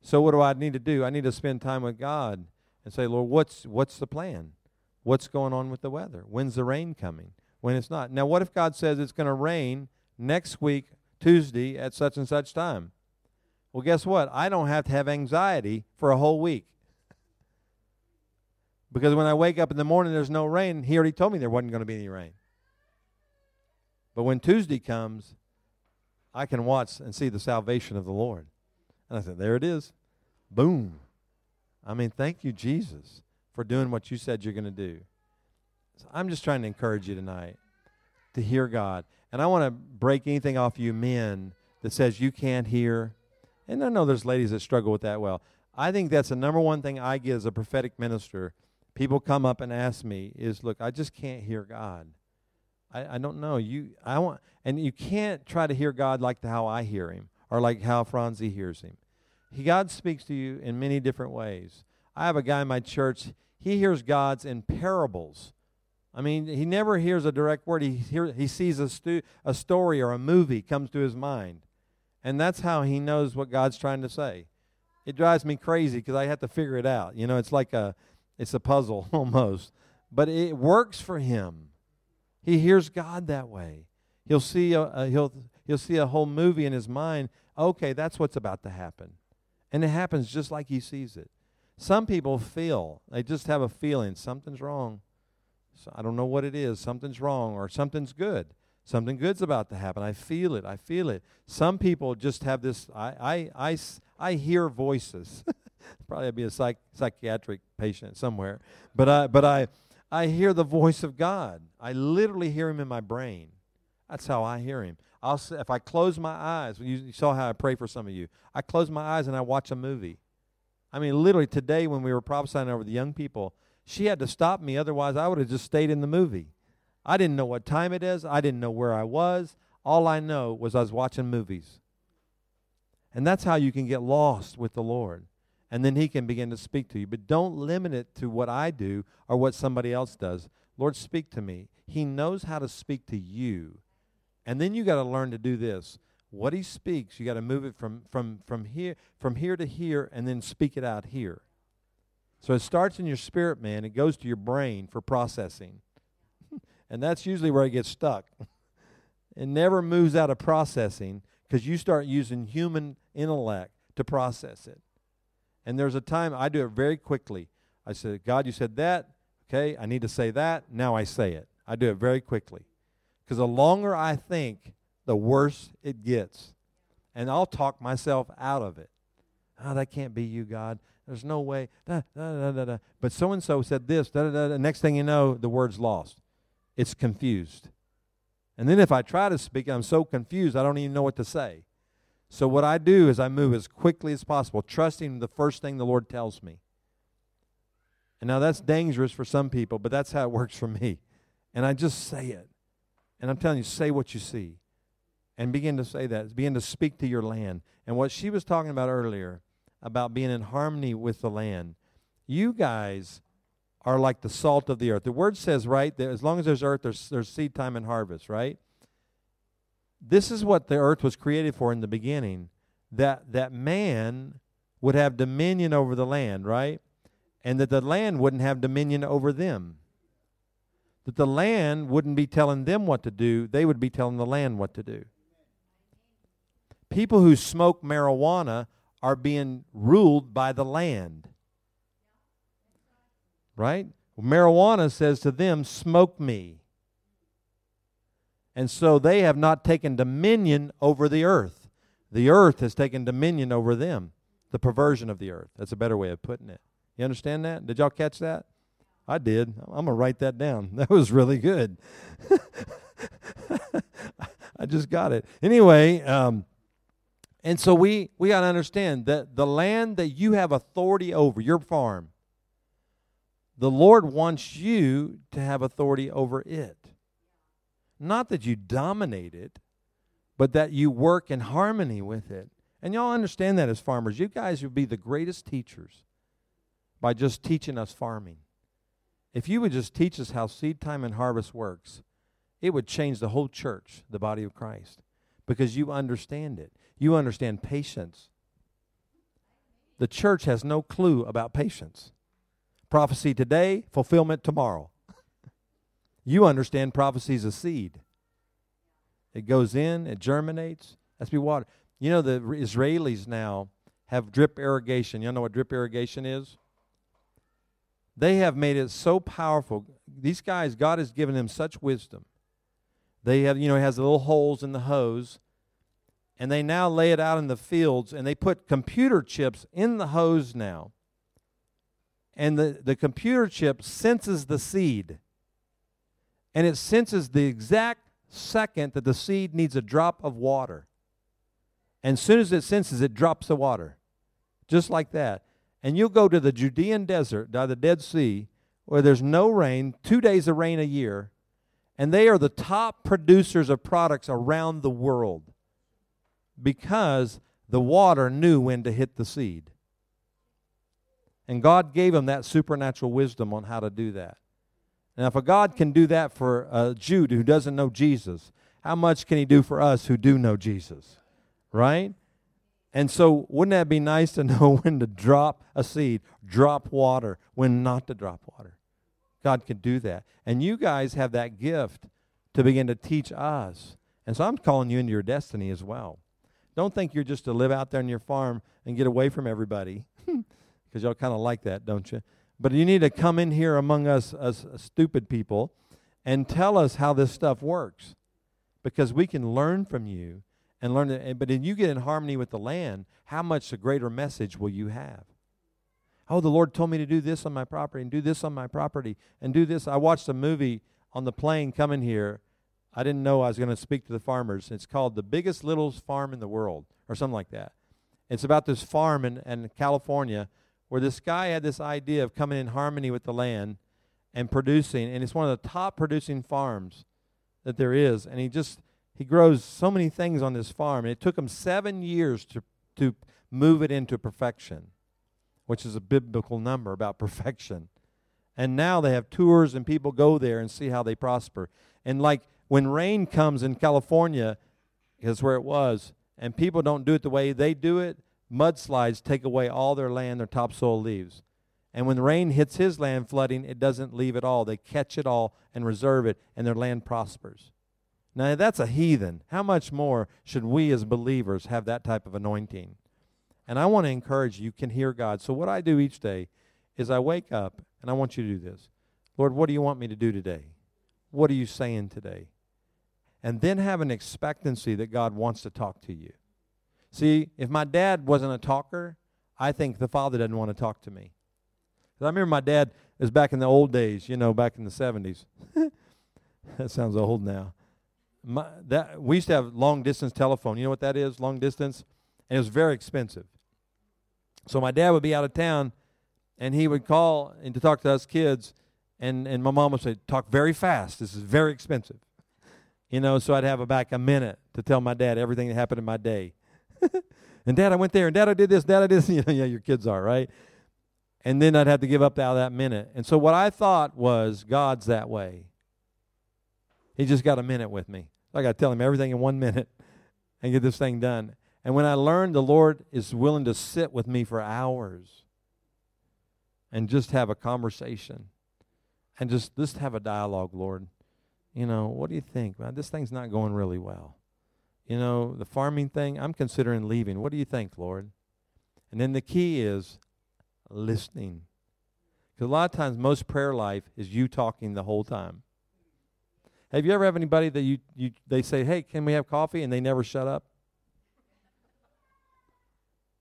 So what do I need to do? I need to spend time with God and say, Lord, what's what's the plan? What's going on with the weather? When's the rain coming? When it's not. Now what if God says it's going to rain next week, Tuesday, at such and such time? Well, guess what? I don't have to have anxiety for a whole week. Because when I wake up in the morning, there's no rain. He already told me there wasn't going to be any rain. But when Tuesday comes, I can watch and see the salvation of the Lord. And I said, There it is. Boom. I mean, thank you, Jesus, for doing what you said you're going to do. So I'm just trying to encourage you tonight to hear God. And I want to break anything off you men that says you can't hear. And I know there's ladies that struggle with that well. I think that's the number one thing I get as a prophetic minister. People come up and ask me is, look, I just can't hear God. I, I don't know. You I want and you can't try to hear God like the, how I hear him or like how Franzi hears him. He, God speaks to you in many different ways. I have a guy in my church, he hears God's in parables. I mean, he never hears a direct word. He, hear, he sees a, stu- a story or a movie comes to his mind. And that's how he knows what God's trying to say. It drives me crazy because I have to figure it out. You know, it's like a, it's a puzzle [laughs] almost. But it works for him. He hears God that way. He'll see a, a, he'll he'll see a whole movie in his mind. Okay, that's what's about to happen. And it happens just like he sees it. Some people feel, they just have a feeling something's wrong. So I don't know what it is. Something's wrong or something's good. Something good's about to happen. I feel it. I feel it. Some people just have this I I I, I hear voices. [laughs] Probably I'd be a psych, psychiatric patient somewhere. But I but I I hear the voice of God. I literally hear him in my brain. That's how I hear him. I'll if I close my eyes, you saw how I pray for some of you. I close my eyes and I watch a movie. I mean, literally today when we were prophesying over the young people, she had to stop me. Otherwise, I would have just stayed in the movie. I didn't know what time it is. I didn't know where I was. All I know was I was watching movies. And that's how you can get lost with the Lord and then he can begin to speak to you. But don't limit it to what I do or what somebody else does. Lord, speak to me. He knows how to speak to you. And then you got to learn to do this. What he speaks, you got to move it from, from, from, here, from here to here and then speak it out here. So it starts in your spirit, man. It goes to your brain for processing. [laughs] and that's usually where it gets stuck. [laughs] it never moves out of processing because you start using human intellect to process it. And there's a time I do it very quickly. I said, God, you said that. Okay, I need to say that. Now I say it. I do it very quickly. Because the longer I think, the worse it gets. And I'll talk myself out of it. Oh, that can't be you, God. There's no way. Da, da, da, But so and so said this. Da, da, da. Next thing you know, the word's lost. It's confused. And then if I try to speak, I'm so confused, I don't even know what to say. So what I do is I move as quickly as possible, trusting the first thing the Lord tells me. And now that's dangerous for some people, but that's how it works for me. And I just say it. And I'm telling you, say what you see. And begin to say that. Begin to speak to your land. And what she was talking about earlier, about being in harmony with the land, you guys are like the salt of the earth. The word says, right, that as long as there's earth, there's, there's seed time and harvest, right? this is what the earth was created for in the beginning that that man would have dominion over the land right and that the land wouldn't have dominion over them that the land wouldn't be telling them what to do, they would be telling the land what to do. People who smoke marijuana are being ruled by the land. Right? Marijuana says to them, Smoke me. And so they have not taken dominion over the earth. The earth has taken dominion over them. The perversion of the earth. That's a better way of putting it. You understand that? Did y'all catch that? I did. I'm going to write that down. [laughs] That was really good. [laughs] I just got it. Anyway, um, and so we, we got to understand that the land that you have authority over, your farm, the Lord wants you to have authority over it. Not that you dominate it, but that you work in harmony with it. And y'all understand that as farmers. You guys would be the greatest teachers by just teaching us farming. If you would just teach us how seed time and harvest works, it would change the whole church, the body of Christ, because you understand it. You understand patience. The church has no clue about patience. Prophecy today, fulfillment tomorrow. [laughs] you understand prophecy is a seed. It goes in, it germinates, to be watered. You know, the Israelis now have drip irrigation. You know what drip irrigation is? They have made it so powerful. These guys, God has given them such wisdom. They have, you know, has little holes in the hose, and they now lay it out in the fields, and they put computer chips in the hose now and the, the computer chip senses the seed. And it senses the exact second that the seed needs a drop of water. And as soon as it senses it, drops the water. Just like that. And you'll go to the Judean desert, by the Dead Sea, where there's no rain, two days of rain a year, and they are the top producers of products around the world because the water knew when to hit the seed. And God gave him that supernatural wisdom on how to do that. Now, if a God can do that for a Jew who doesn't know Jesus, how much can he do for us who do know Jesus? Right? And so, wouldn't that be nice to [laughs] know when to drop a seed, drop water, when not to drop water? God can do that. And you guys have that gift to begin to teach us. And so, I'm calling you into your destiny as well. Don't think you're just to live out there on your farm and get away from everybody. [laughs] because y'all kind of like that, don't you? But you need to come in here among us as stupid people and tell us how this stuff works because we can learn from you and learn it. But if you get in harmony with the land, how much a greater message will you have? Oh, the Lord told me to do this on my property and do this on my property and do this. I watched a movie on the plane coming here. I didn't know I was going to speak to the farmers. It's called The Biggest Little Farm in the World or something like that. It's about this farm in, in California where this guy had this idea of coming in harmony with the land and producing, and it's one of the top producing farms that there is. And he just he grows so many things on this farm, and it took him seven years to to move it into perfection, which is a biblical number about [laughs] perfection. And now they have tours, and people go there and see how they prosper. And like when rain comes in California, is where it was, and people don't do it the way they do it, mudslides take away all their land, their topsoil leaves. And when the rain hits his land flooding, it doesn't leave at all. They catch it all and reserve it, and their land prospers. Now, that's a heathen. How much more should we as believers have that type of anointing? And I want to encourage you, you can hear God. So, what I do each day is I wake up and I want you to do this Lord, what do you want me to do today? What are you saying today? And then have an expectancy that God wants to talk to you. See, if my dad wasn't a talker, I think the father doesn't want to talk to me. I remember my dad is back in the old days, you know, back in the 70s. [laughs] that sounds old now. My, that we used to have long distance telephone. You know what that is? Long distance, and it was very expensive. So my dad would be out of town, and he would call and to talk to us kids, and and my mom would say, "Talk very fast. This is very expensive." You know, so I'd have about a minute to tell my dad everything that happened in my day. [laughs] and dad, I went there, and dad, I did this, dad, I did this. [laughs] You know, yeah, your kids are, right? And then I'd have to give up out that minute. And so what I thought was God's that way. He just got a minute with me. I got to tell him everything in one minute [laughs] and get this thing done. And when I learned the Lord is willing to sit with me for hours and just have a conversation. and just just have a dialogue, Lord. You know, what do you think? Man, this thing's not going really well. You know, the farming thing, I'm considering leaving. What do you think, Lord? And then the key is listening. Because a lot of times, most prayer life is you talking the whole time. Have you ever have anybody that you, you they say, "Hey, can we have coffee?" and they never shut up?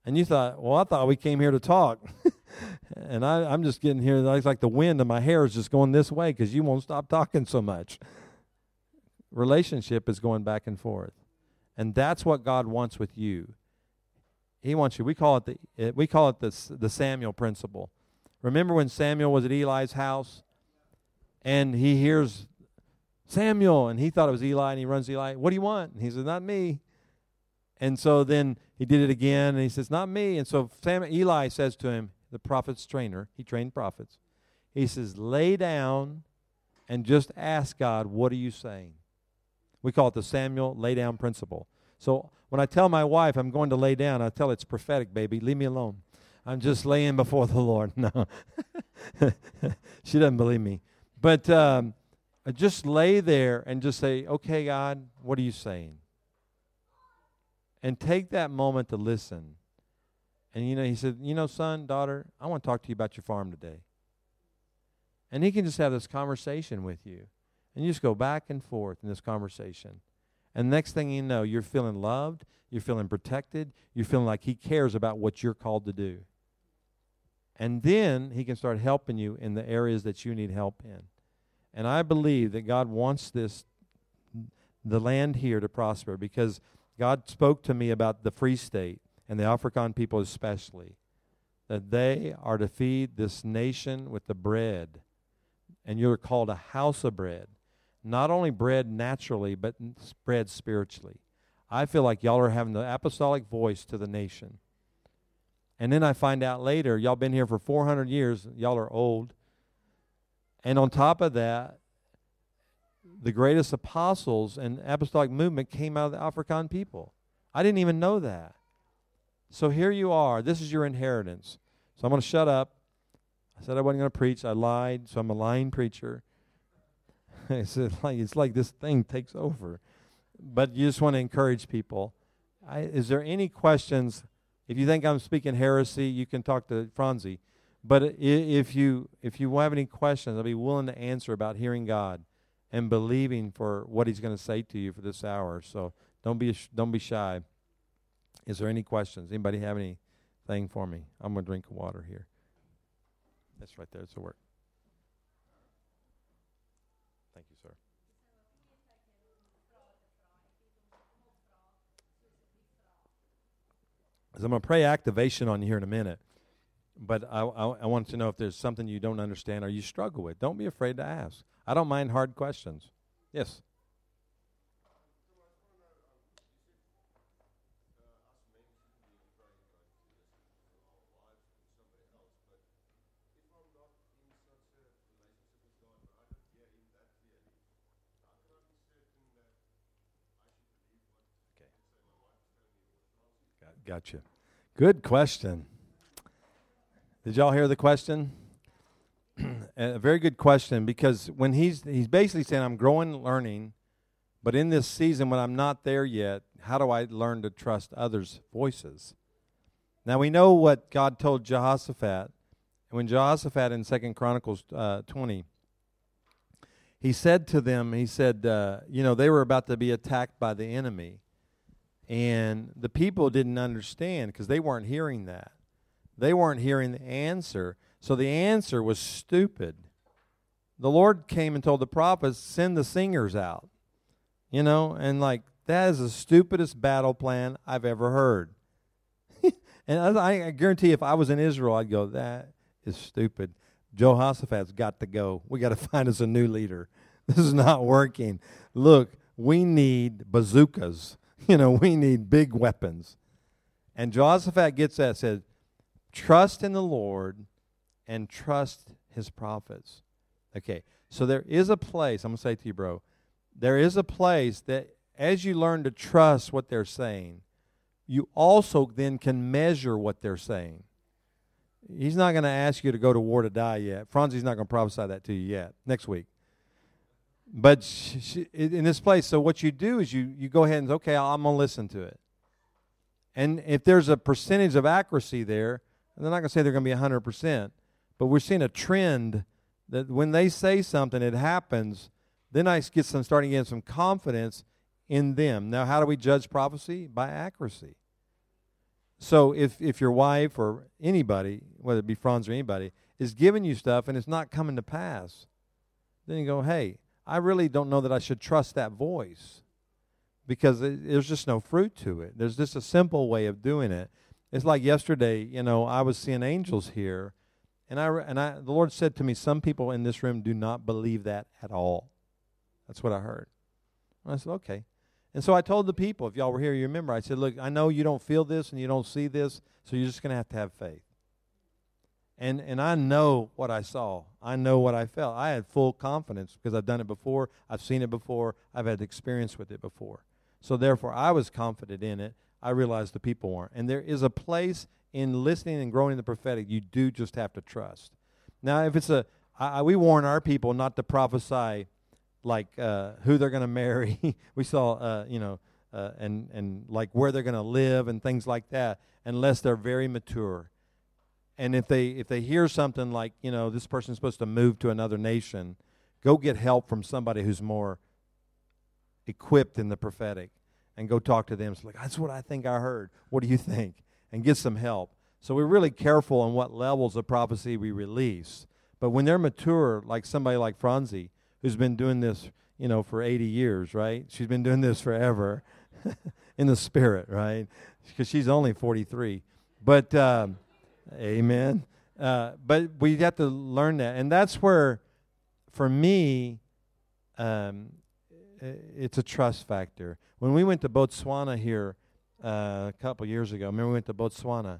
And you thought, "Well, I thought we came here to talk." [laughs] and I, I'm just getting here. It's like the wind and my hair is just going this way because you won't stop talking so much. Relationship is going back and forth, and that's what God wants with you. He wants you. We call it the eh, we call it the the Samuel principle. Remember when Samuel was at Eli's house, and he hears Samuel, and he thought it was Eli, and he runs Eli. What do you want? And he says, Not me. And so then he did it again, and he says, Not me. And so Sam, Eli says to him, the prophet's trainer, he trained prophets. He says, Lay down and just ask God, What are you saying? We call it the Samuel lay down principle. So when I tell my wife I'm going to lay down, I tell it's prophetic, baby. Leave me alone. I'm just laying before the Lord. [laughs] No. [laughs] she doesn't believe me. But um, Uh, just lay there and just say, Okay, God, what are you saying? And take that moment to listen. And you know, he said, You know, son, daughter, I want to talk to you about your farm today. And he can just have this conversation with you. And you just go back and forth in this conversation. And next thing you know, you're feeling loved, you're feeling protected, you're feeling like he cares about what you're called to do. And then he can start helping you in the areas that you need help in. And I believe that God wants this the land here to prosper because God spoke to me about the Free State and the African people especially, that they are to feed this nation with the bread. And you're called a house of bread. Not only bread naturally, but bread spiritually. I feel like y'all are having the apostolic voice to the nation. And then I find out later, y'all been here for 400 years, y'all are old. And on top of that, the greatest apostles and apostolic movement came out of the African people. I didn't even know that. So here you are. This is your inheritance. So I'm going to shut up. I said I wasn't going to preach. I lied, so I'm a lying preacher. [laughs] I said like it's like this thing takes over. But you just want to encourage people. I, is there any questions? If you think I'm speaking heresy, you can talk to Franzi. But if you if you have any questions, I'll be willing to answer about hearing God and believing for what He's going to say to you for this hour. So don't be don't be shy. Is there any questions? Anybody have anything for me? I'm going to drink water here. That's right there. It's a work. Thank you, sir. I'm going to pray activation on you here in a minute. But I, I, I want to know if there's something you don't understand or you struggle with. Don't be afraid to ask. I don't mind hard questions. Yes. Gotcha. Good question. Did y'all hear the question? [clears throat] a very good question because when he's he's basically saying I'm growing learning, but in this season when I'm not there yet, how do I learn to trust others' voices? Now we know what God told Jehoshaphat. When Jehoshaphat in Second Chronicles uh, 20, he said to them, he said, uh, you know, they were about to be attacked by the enemy. And the people didn't understand because they weren't hearing that. They weren't hearing the answer. So the answer was stupid. The Lord came and told the prophets, send the singers out. You know, and like, that is the stupidest battle plan I've ever heard. [laughs] and I, I guarantee if I was in Israel, I'd go, that is stupid. Jehoshaphat's got to go. We got to [laughs] find us a new leader. This is not working. Look, we need bazookas. [laughs] You know, we need big weapons. And Jehoshaphat gets that, said, trust in the Lord and trust his prophets. Okay, so there is a place, I'm going to say to you, bro, there is a place that as you learn to trust what they're saying, you also then can measure what they're saying. He's not going to ask you to go to war to die yet. Franzi's not going to prophesy that to you yet. Next week. But she, she, in this place, so what you do is you, you go ahead and okay, I'm going to listen to it. And if there's a percentage of accuracy there, they're not going to say they're going to be 100%, but we're seeing a trend that when they say something, it happens. Then I get some starting getting some confidence in them. Now, how do we judge prophecy? By accuracy. So if if your wife or anybody, whether it be Franz or anybody, is giving you stuff and it's not coming to pass, then you go, hey, I really don't know that I should trust that voice because it, there's just no fruit to it. There's just a simple way of doing it. It's like yesterday, you know, I was seeing angels here, and I and I the Lord said to me, some people in this room do not believe that at all. That's what I heard. And I said, okay. And so I told the people, if y'all were here, you remember, I said, look, I know you don't feel this and you don't see this, so you're just going to have to have faith. And, and I know what I saw. I know what I felt. I had full confidence because I've done it before. I've seen it before. I've had experience with it before. So therefore, I was confident in it. I realized the people weren't. And there is a place in listening and growing in the prophetic you do just have to trust. Now, if it's a, I, we warn our people not to prophesy like uh, who they're going to marry. [laughs] we saw, uh, you know, uh, and and like where they're going to live and things like that, unless they're very mature. And if they if they hear something like, you know, this person's supposed to move to another nation, go get help from somebody who's more equipped in the prophetic, and go talk to them. It's like that's what I think I heard. What do you think? And get some help. So we're really careful on what levels of prophecy we release. But when they're mature, like somebody like Franzi, who's been doing this, you know, for 80 years, right? She's been doing this forever [laughs] in the spirit, right? Because she's only 43. But, um, amen. Uh, but we have to learn that. And that's where, for me, um, it's a trust factor. When we went to Botswana here uh, a couple years ago, remember we went to Botswana,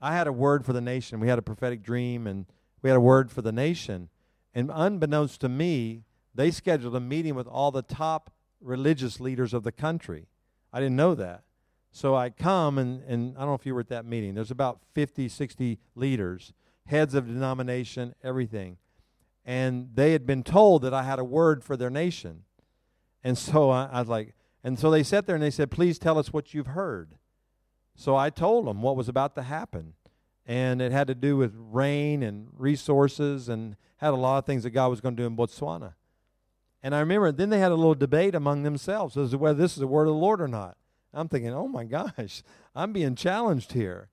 I had a word for the nation. We had a prophetic dream, and we had a word for the nation. And unbeknownst to me, they scheduled a meeting with all the top religious leaders of the country. I didn't know that. So I come, and, and I don't know if you were at that meeting. There's about 50, 60 leaders, heads of denomination, everything. And they had been told that I had a word for their nation. And so I, I was like, and so they sat there and they said, please tell us what you've heard. So I told them what was about to happen and it had to do with rain and resources and had a lot of things that God was going to do in Botswana. And I remember then they had a little debate among themselves as to whether this is the word of the Lord or not. I'm thinking, oh my [laughs] gosh, I'm being challenged here.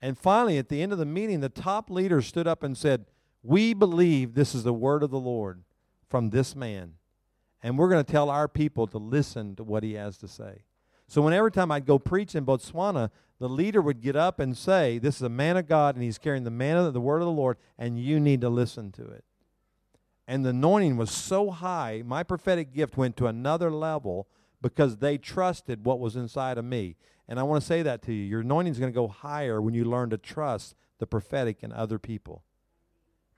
And finally, at the end of the meeting, the top leader stood up and said, We believe this is the word of the Lord from this man. And we're going to tell our people to listen to what he has to say. So whenever time I'd go preach in Botswana, the leader would get up and say, This is a man of God, and he's carrying the man of the word of the Lord, and you need to listen to it. And the anointing was so high, my prophetic gift went to another level because they trusted what was inside of me. And I want to say that to you. Your anointing is going to go higher when you learn to trust the prophetic in other people.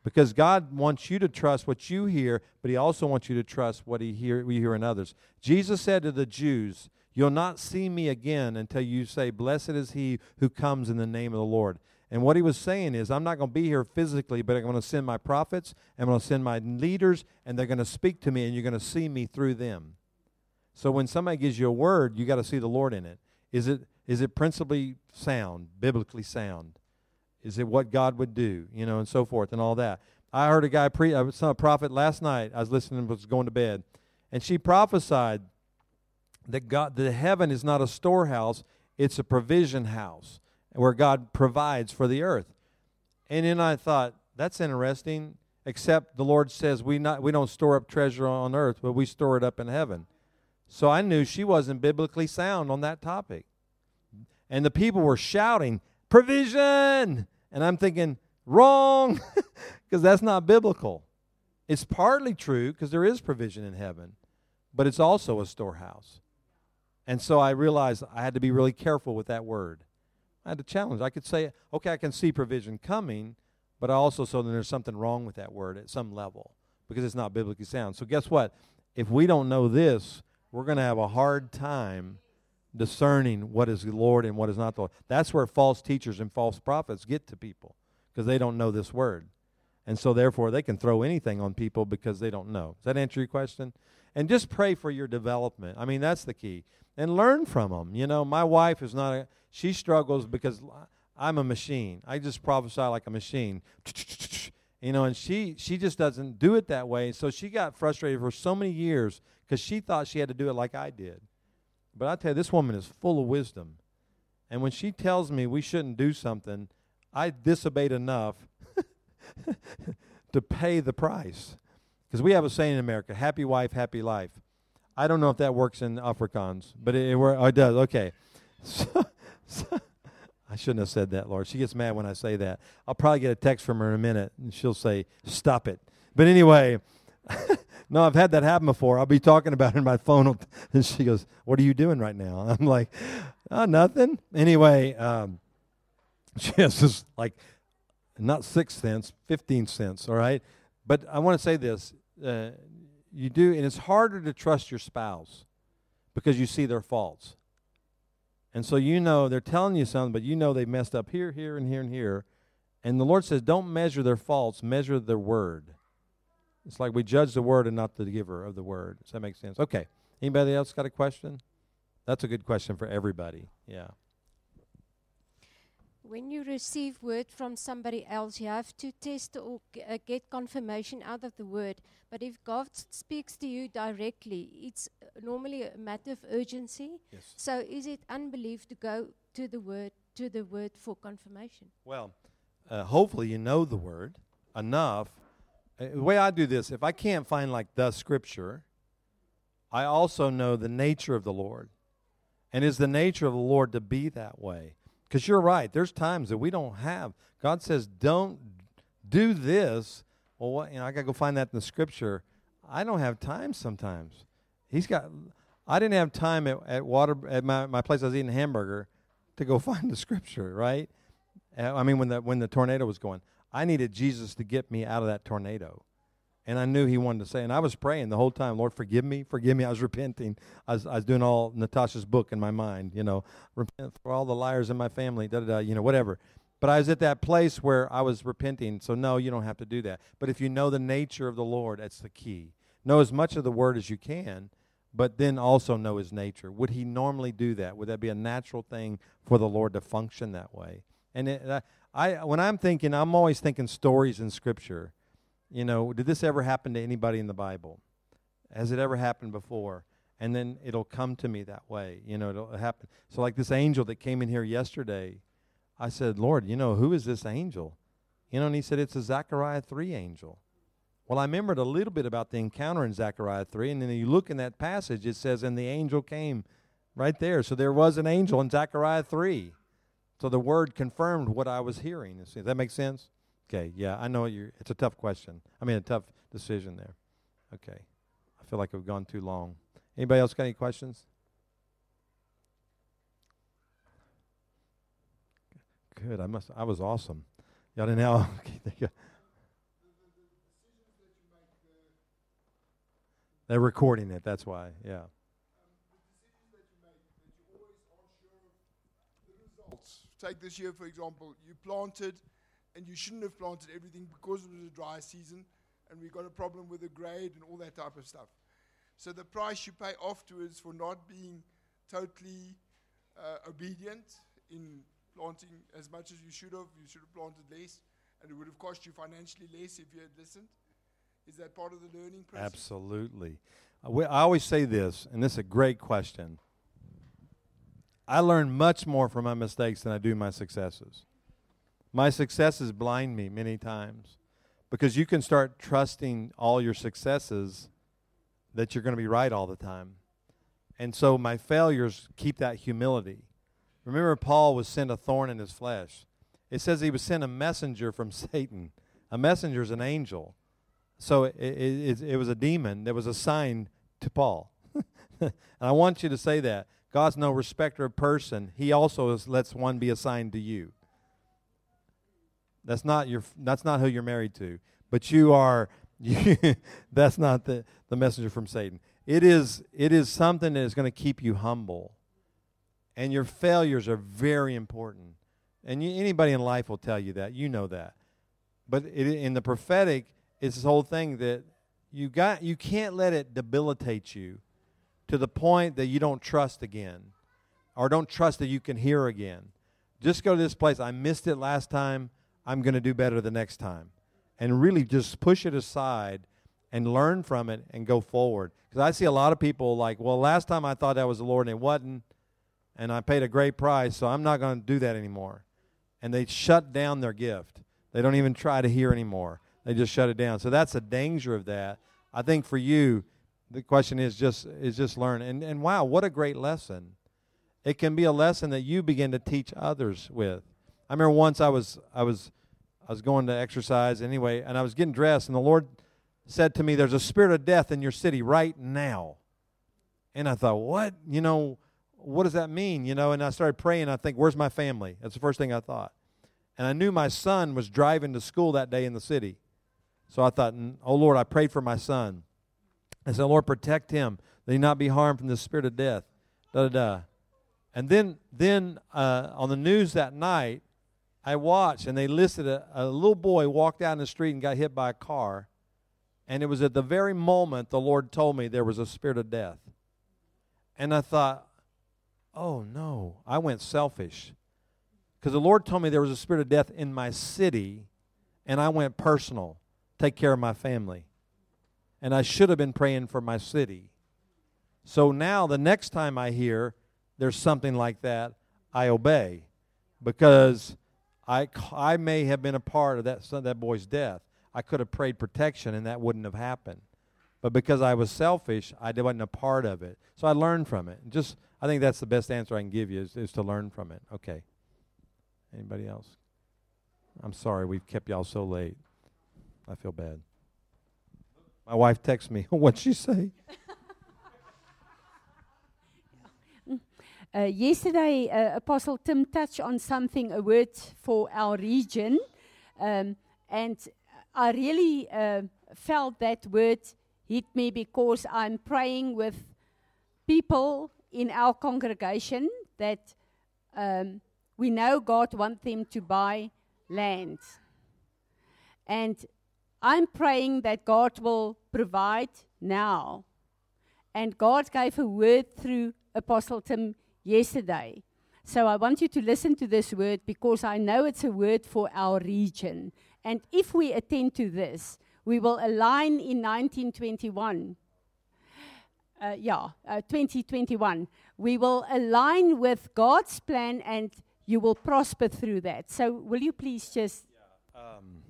Because God wants you to trust what you hear, but He also wants you to trust what He hear, we hear in others. Jesus said to the Jews, You'll not see me again until you say, Blessed is he who comes in the name of the Lord. And what he was saying is, I'm not going to be here physically, but I'm going to send my prophets, I'm going to send my leaders, and they're going to speak to me, and you're going to see me through them. So when somebody gives you a word, you got to see the Lord in it. Is it is it principally sound, biblically sound? Is it what God would do, you know, and so forth, and all that? I heard a guy pre, I saw a prophet last night. I was listening, was going to bed, and she prophesied that God, the heaven is not a storehouse; it's a provision house where God provides for the earth. And then I thought that's interesting. Except the Lord says we not we don't store up treasure on earth, but we store it up in heaven. So I knew she wasn't biblically sound on that topic. And the people were shouting, "Provision!" And I'm thinking, wrong, [laughs] because that's not biblical. It's partly true because there is provision in heaven, but it's also a storehouse. And so I realized I had to be really careful with that word. I had to challenge. I could say, okay, I can see provision coming, but I also saw that there's something wrong with that word at some level because it's not biblically sound. So guess what? If we don't know this, we're going to have a hard time discerning what is the Lord and what is not the Lord. That's where false teachers and false prophets get to people because they don't know this word. And so, therefore, they can throw anything on people because they don't know. Does that answer your question? And just pray for your development. I mean, that's the key. And learn from them. You know, my wife is not, a, she struggles because I'm a machine. I just prophesy like a machine. [laughs] You know, and she she just doesn't do it that way. So she got frustrated for so many years because she thought she had to do it like I did. But I tell you, this woman is full of wisdom. And when she tells me we shouldn't do something, I disobeyed enough [laughs] to pay the price. Because we have a saying in America happy wife, happy life. I don't know if that works in Afrikaans, but it, it, oh, it does. Okay. [laughs] So, so, I shouldn't have said that, Lord. She gets mad when I say that. I'll probably get a text from her in a minute, and she'll say, Stop it. But anyway, [laughs] no, I've had that happen before. I'll be talking about it in my phone, [laughs] and she goes, What are you doing right now? [laughs] I'm like, oh, Nothing. Anyway, um, [laughs] she has this like not six cents, 15 cents, all right? But I want to say this. Uh, you do, and it's harder to trust your spouse because you see their faults. And so you know they're telling you something, but you know they messed up here, here, and here, and here. And the Lord says, don't measure their faults, measure their word. It's like we judge the word and not the giver of the word. Does that make sense? Okay. Anybody else got a question? That's a good question for everybody. Yeah.
When you receive word from somebody else, you have to test or uh, get confirmation out of the word. But if God speaks to you directly, it's normally a matter of urgency.
Yes.
So is it unbelief to go to the word to the word for confirmation?
Well, uh, hopefully you know the word enough. Uh, the way I do this, if I can't find like the scripture, I also know the nature of the Lord. And is the nature of the Lord to be that way? Because you're right. There's times that we don't have. God says, don't do this. Well, what, you know, I got to go find that in the scripture. I don't have time sometimes. He's got, I didn't have time at, at water, at my, my place I was eating hamburger to go [laughs] find the scripture, right? Uh, I mean, when the, when the tornado was going, I needed Jesus to get me out of that tornado. And I knew he wanted to say, and I was praying the whole time, Lord, forgive me, forgive me. I was repenting. I was, I was doing all Natasha's book in my mind, you know, repent for all the liars in my family, da da da, you know, whatever. But I was at that place where I was repenting. So, no, you don't have to do that. But if you know the nature of the Lord, that's the key. Know as much of the word as you can, but then also know his nature. Would he normally do that? Would that be a natural thing for the Lord to function that way? And it, I, when I'm thinking, I'm always thinking stories in Scripture you know, did this ever happen to anybody in the Bible? Has it ever happened before? And then it'll come to me that way. You know, it'll happen. So, like this angel that came in here yesterday, I said, Lord, you know, who is this angel? You know, and he said, it's a Zechariah 3 angel. Well, I remembered a little bit about the encounter in Zechariah 3, and then you look in that passage, it says, and the angel came right there. So there was an angel in Zechariah 3. So the word confirmed what I was hearing. Does that make sense? Okay, yeah, I know you it's a tough question. I mean, a tough decision there. Okay. I feel like we've gone too long. Anybody else got any questions? Good. I must I was awesome. Y'all didn't [laughs] know. They're recording it, that's why. Yeah.
Take this year, for example. You planted and you shouldn't have planted everything because it was a dry season and we got a problem with the grade and all that type of stuff. So the price you pay afterwards for not being totally uh, obedient in planting as much as you should have, you should have planted less, and it would have cost you financially less if you had listened. Is that part of the learning process?
Absolutely. Uh, I always say this, and this is a great question. I learn much more from my mistakes than I do my successes. My successes blind me many times because you can start trusting all your successes that you're going to be right all the time. And so my failures keep that humility. Remember, Paul was sent a thorn in his flesh. It says he was sent a messenger from [laughs] Satan. A messenger is an angel. So it, it, it was a demon that was assigned to Paul. [laughs] and I want you to say that. God's no respecter of person. He also is, lets one be assigned to you. That's not your. That's not who you're married to. But you are. [laughs] You, that's not the the messenger from Satan. It is. It is something that is going to keep you humble. And your failures are very important. And you, anybody in life will tell you that. You know that. but it, in the prophetic, it's this whole thing that you got you can't let it debilitate you to the point that you don't trust again or don't trust that you can hear again. Just go to this place. I missed it last time. I'm going to do better the next time. And really just push it aside and learn from it and go forward. Because I see a lot of people like, well, last time I thought that was the Lord and it wasn't, and I paid a great price, so I'm not going to do that anymore. And they shut down their gift. They don't even try to hear anymore. They just shut it down. So that's a danger of that. I think for you, the question is just is just learn. And and wow, what a great lesson. It can be a lesson that you begin to teach others with. I remember once I was I was I was going to exercise anyway, and I was getting dressed, and the Lord said to me, There's a spirit of death in your city right now. And I thought, What? You know, what does that mean? You know, and I started praying. I think, Where's my family? That's the first thing I thought. And I knew my son was driving to school that day in the city. So I thought, Oh Lord, I prayed for my son. I said, Lord, protect him, that he not be harmed from the spirit of death. Da da da. And then, then uh, on the news that night, I watched, and they listed a, a little boy walked down the street and got hit by a car. And it was at the very moment the Lord told me there was a spirit of death. And I thought, oh no, I went selfish. Because the Lord told me there was a spirit of death in my city, and I went personal, take care of my family. And I should have been praying for my city. So now the next time I hear there's something like that, I obey. Because I, I may have been a part of that, that boy's death. I could have prayed protection and that wouldn't have happened. But because I was selfish, I wasn't a part of it. So I learned from it. Just I think that's the best answer I can give you is, is to learn from it. Okay. Anybody else? I'm sorry we've kept y'all so late. I feel bad. My wife texts me. [laughs] What'd she say? [laughs]
Uh, yesterday, uh, Apostle Tim touched on something, a word for our region. Um, and I really uh, felt that word hit me because I'm praying with people in our congregation that um, we know God wants them to buy land. And I'm praying that God will provide now. And God gave a word through Apostle Tim yesterday. So I want you to listen to this word because I know it's a word for our region. And if we attend to this, we will align in 1921. Uh, yeah, uh, 2021. We will align with God's plan and you will prosper through that. So, will you please just.
Yeah, um,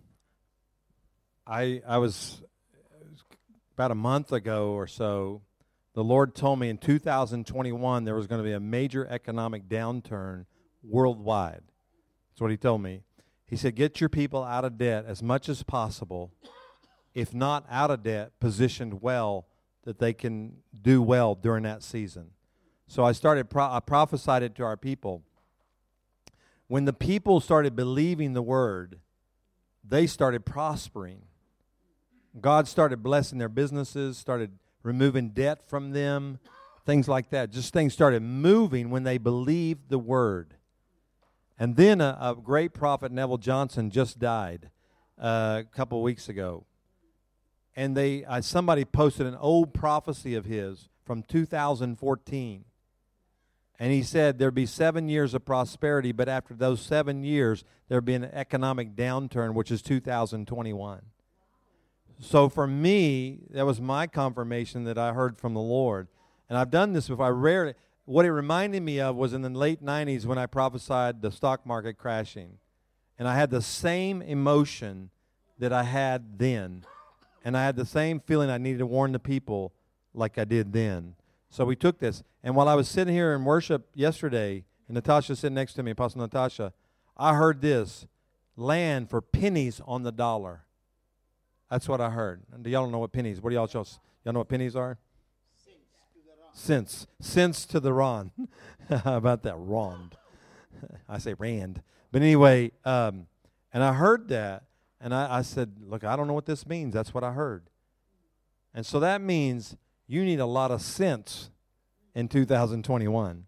I, I was about a month ago or so the Lord told me in 2021 there was going to be a major economic downturn worldwide. That's what He told me. He said, Get your people out of debt as much as possible. If not out of debt, positioned well that they can do well during that season. So I started, pro- I prophesied it to our people. When the people started believing the word, they started prospering. God started blessing their businesses, started removing debt from them, things like that. Just things started moving when they believed the word. And then a, a great prophet, Neville Johnson, just died uh, a couple weeks ago. And they, uh, somebody posted an old prophecy of his from 2014. And he said there'd be seven years of prosperity, but after those seven years, there'd be an economic downturn, which is 2021. So for me, that was my confirmation that I heard from the Lord. And I've done this before. I rarely, what it reminded me of was in the late 90s when I prophesied the stock market crashing. And I had the same emotion that I had then. And I had the same feeling I needed to warn the people like I did then. So we took this. And while I was sitting here in worship yesterday, and Natasha sitting next to me, Apostle Natasha, I heard this land for pennies on the dollar. That's what I heard. And y'all know what pennies? What do y'all y'all know what pennies are? Cents. Cents to the Ron. [laughs] How about that rand? [laughs] I say rand. But anyway, um, and I heard that, and I, I said, look, I don't know what this means. That's what I heard. And so that means you need a lot of sense in 2021.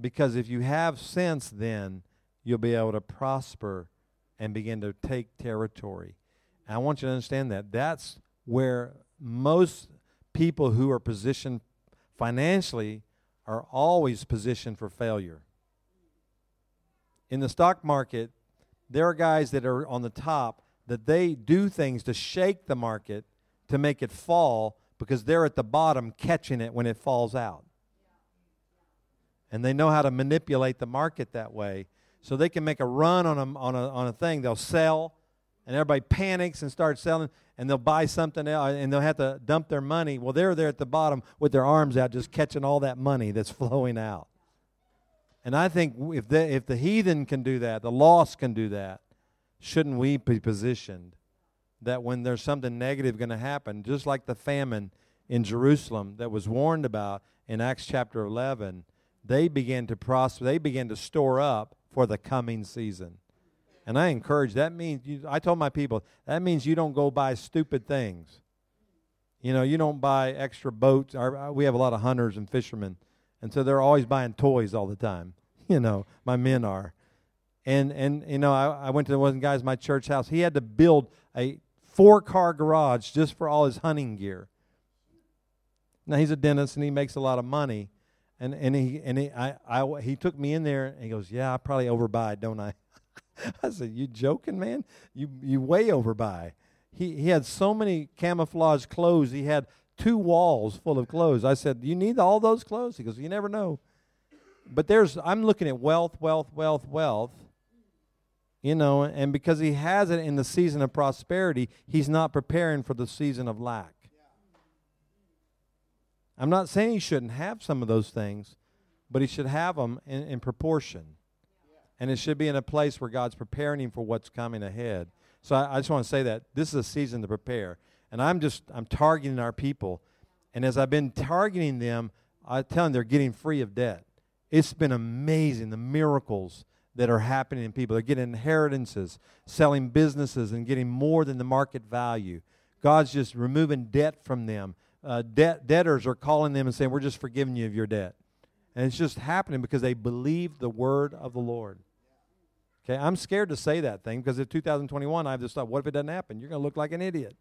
Because if you have sense, then you'll be able to prosper and begin to take territory. And I want you to understand that. That's where most people who are positioned financially are always positioned for failure. In the stock market, there are guys that are on the top that they do things to shake the market to make it fall because they're at the bottom catching it when it falls out. And they know how to manipulate the market that way. So they can make a run on a, on a, on a thing. They'll sell, and everybody panics and starts selling, and they'll buy something else, and they'll have to dump their money. Well, they're there at the bottom with their arms out, just catching all that money that's [laughs] flowing out. And I think if the, if the heathen can do that, the lost can do that, shouldn't we be positioned that when there's something negative going to happen, just like the famine in Jerusalem that was warned about in Acts chapter 11, they began to prosper, they began to store up for the coming season. And I encourage that means you, I told my people that means you don't go buy stupid things. You know, you don't buy extra boats. Our, uh, we have a lot of hunters and fishermen, and so they're always buying toys all the time. [laughs] You know, my men are, and and you know, I, I went to one of the guy's my church house. He had to build a four car garage just for all his hunting gear. Now he's a dentist and he makes a lot of money, and and he and he I, I he took me in there and he goes, yeah, I probably overbuy, don't I? [laughs] [laughs] I said, you joking, man? You you way overbuy. He he had so many camouflage clothes. He had two walls full of clothes. I said, you need all those clothes? He goes, you never know. But there's I'm looking at wealth, wealth, wealth, wealth. You know, and because he has it in the season of prosperity, he's not preparing for the season of lack. I'm not saying he shouldn't have some of those things, but he should have them in, in proportion. And it should be in a place where God's preparing him for what's coming ahead. So I, I just want to say that this is a season to prepare. And I'm just I'm targeting our people. And as I've been targeting them, I tell them they're getting free of debt. It's been amazing the miracles that are happening in people. They're getting inheritances, selling businesses, and getting more than the market value. God's just removing debt from them. Uh, debt, debtors are calling them and saying, We're just forgiving you of your debt. And it's just happening because they believe the word of the Lord. Okay, I'm scared to say that thing because in 2021, I have this thought, what if it doesn't happen? You're going to look like an idiot.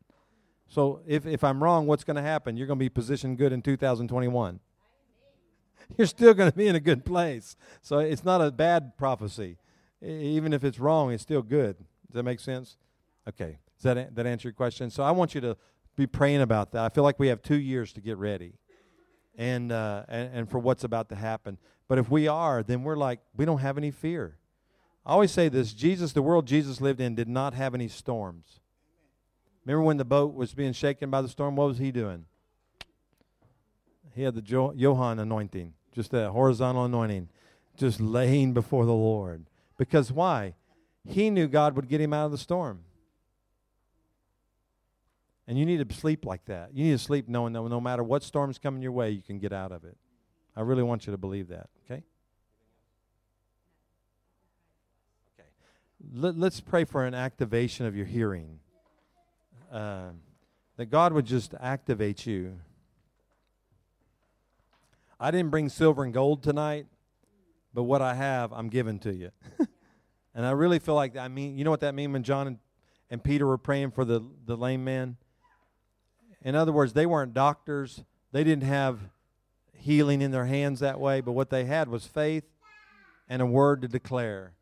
So if, if I'm wrong, what's going to happen? You're going to be positioned good in 2021 [laughs] you're still going to be in a good place. So it's not a bad prophecy. Even if it's wrong, it's still good. Does that make sense? Okay. Does that, that answer your question? So I want you to be praying about that. I feel like we have two years to get ready and, uh, and, and for what's about to happen. But if we are, then we're like, we don't have any fear. I always say this Jesus, the world Jesus lived in, did not have any storms. Remember when the boat was being shaken by the storm? What was he doing? He had the jo- Jonah anointing just a horizontal anointing, just laying before the Lord. Because why? He knew God would get him out of the storm. And you need to sleep like that. You need to sleep knowing that no matter what storm's coming your way, you can get out of it. I really want you to believe that, okay? Okay. Let, us pray for an activation of your hearing. Uh, that God would just activate you I didn't bring silver and gold tonight, but what I have, I'm giving to you. [laughs] and I really feel like, I mean, you know what that means when John and, and Peter were praying for the, the lame man? In other words, they weren't doctors, they didn't have healing in their hands that way, but what they had was faith and a word to declare.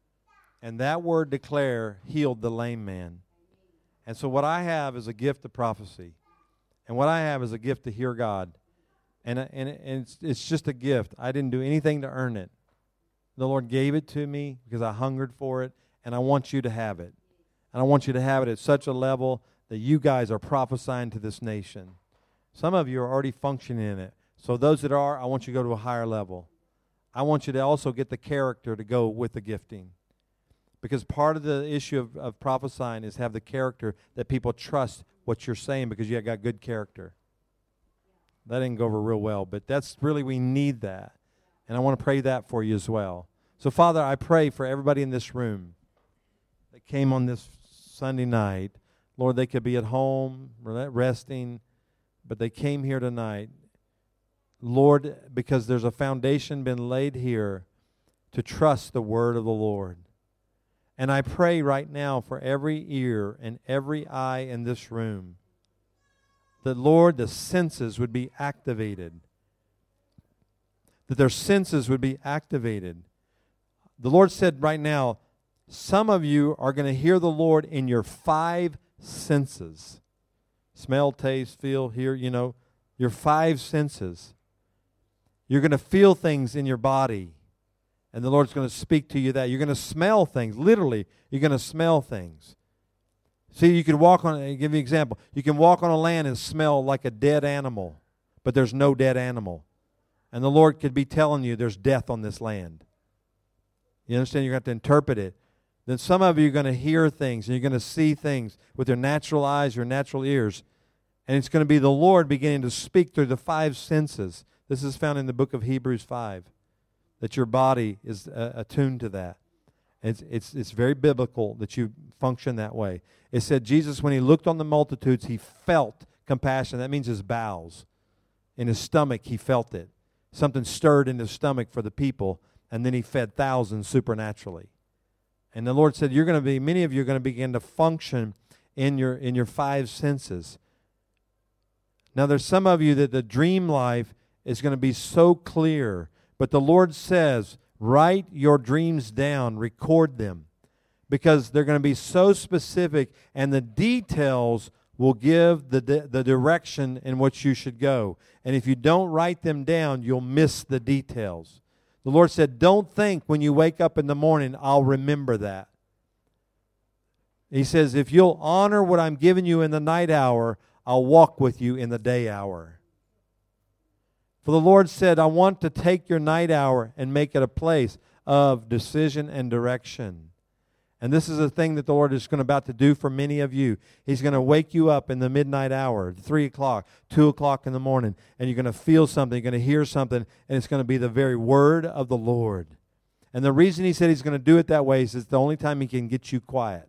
And that word declare healed the lame man. And so what I have is a gift of prophecy. And what I have is a gift to hear God and uh, and, and it's, it's just a gift. I didn't do anything to earn it. The Lord gave it to me because I hungered for it, and I want you to have it. And I want you to have it at such a level that you guys are prophesying to this nation. Some of you are already functioning in it. So those that are, I want you to go to a higher level. I want you to also get the character to go with the gifting. Because part of the issue of, of prophesying is have the character that people trust what you're saying because you got good character. That didn't go over real well, but that's really, we need that. And I want to pray that for you as well. So, Father, I pray for everybody in this room that came on this Sunday night. Lord, they could be at home, resting, but they came here tonight. Lord, because there's a foundation been laid here to trust the word of the Lord. And I pray right now for every ear and every eye in this room that, Lord, the senses would be activated. That their senses would be activated. The Lord said right now, some of you are going to hear the Lord in your five senses smell, taste, feel, hear, you know, your five senses. You're going to feel things in your body, and the Lord's going to speak to you that. You're going to smell things. Literally, you're going to smell things. See, you can walk on, I'll give you an example. You can walk on a land and smell like a dead animal, but there's no dead animal. And the Lord could be telling you there's death on this land. You understand? You're going to have to interpret it then some of you are going to hear things and you're going to see things with your natural eyes, your natural ears. And it's going to be the Lord beginning to speak through the five senses. This is found in the book of Hebrews 5, that your body is uh, attuned to that. It's, it's, it's very biblical that you function that way. It said Jesus, when he looked on the multitudes, he felt compassion. That means his bowels. In his stomach, he felt it. Something stirred in his stomach for the people, and then he fed thousands supernaturally. And the Lord said, You're going to be, many of you are going to begin to function in your in your five senses. Now there's some of you that the dream life is going to be so clear, but the Lord says, write your dreams down, record them. Because they're going to be so specific and the details will give the, the direction in which you should go. And if you don't write them down, you'll miss the details. The Lord said, Don't think when you wake up in the morning, I'll remember that. He says, If you'll honor what I'm giving you in the night hour, I'll walk with you in the day hour. For the Lord said, I want to take your night hour and make it a place of decision and direction. And this is a thing that the Lord is going to about to do for many of you. He's going to wake you up in the midnight hour, three o'clock, two o'clock in the morning, and you're going to feel something, you're going to hear something, and it's going to be the very word of the Lord. And the reason he said he's going to do it that way is it's the only time he can get you quiet.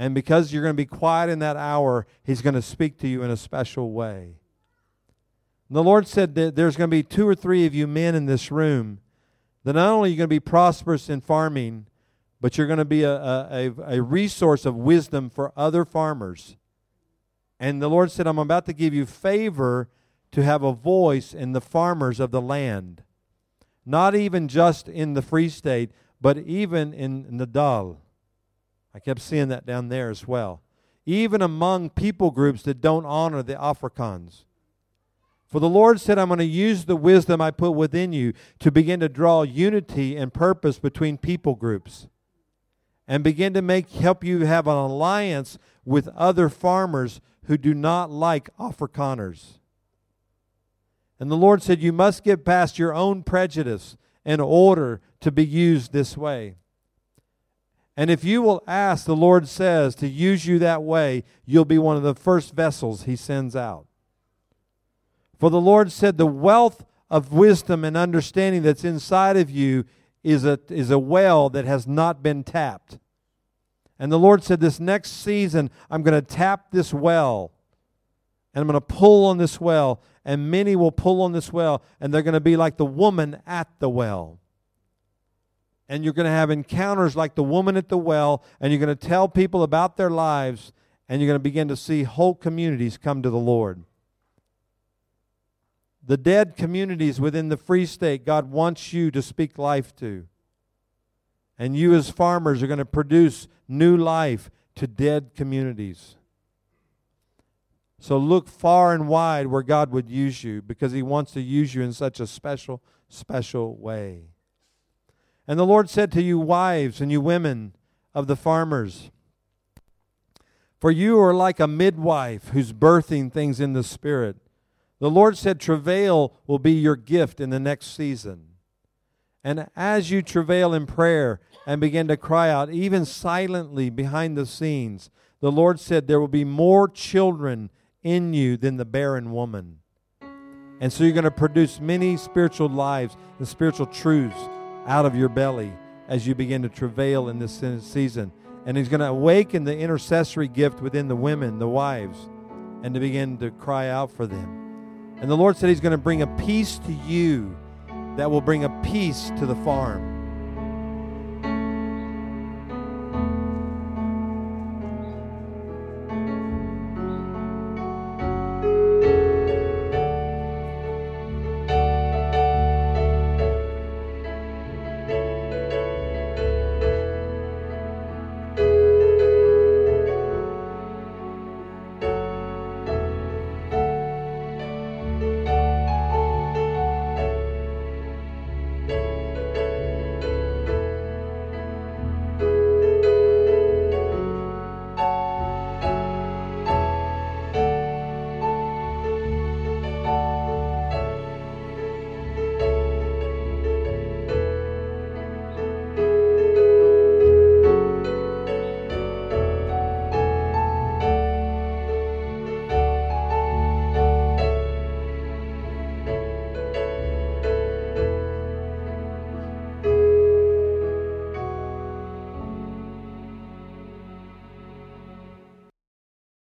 And because you're going to be quiet in that hour, he's going to speak to you in a special way. And the Lord said that there's going to be two or three of you men in this room that not only are you going to be prosperous in farming, but you're going to be a, a, a resource of wisdom for other farmers. And the Lord said, I'm about to give you favor to have a voice in the farmers of the land. Not even just in the Free State, but even in Natal. I kept seeing that down there as well. Even among people groups that don't honor the Afrikaans. For the Lord said, I'm going to use the wisdom I put within you to begin to draw unity and purpose between people groups and begin to make help you have an alliance with other farmers who do not like Afrikaners. And the Lord said, You must get past your own prejudice in order to be used this way. And if you will ask, the Lord says, to use you that way, you'll be one of the first vessels He sends out. For the Lord said, The wealth of wisdom and understanding that's inside of you is a, is a well that has not been tapped. And the Lord said, This next season, I'm going to tap this well. And I'm going to pull on this well. And many will pull on this well. And they're going to be like the woman at the well. And you're going to have encounters like the woman at the well. And you're going to tell people about their lives. And you're going to begin to see whole communities come to the Lord the dead communities within the Free State, God wants you to speak life to. And you, as farmers, are going to produce new life to dead communities. So look far and wide where God would use you because He wants to use you in such a special, special way. And the Lord said to you, wives and you women of the farmers, For you are like a midwife who's birthing things in the Spirit. The Lord said, Travail will be your gift in the next season. And as you travail in prayer and begin to cry out, even silently behind the scenes, the Lord said, There will be more children in you than the barren woman. And so you're going to produce many spiritual lives and spiritual truths out of your belly as you begin to travail in this season. And He's going to awaken the intercessory gift within the women, the wives, and to begin to cry out for them. And the Lord said He's going to bring a peace to you that will bring a peace to the farm.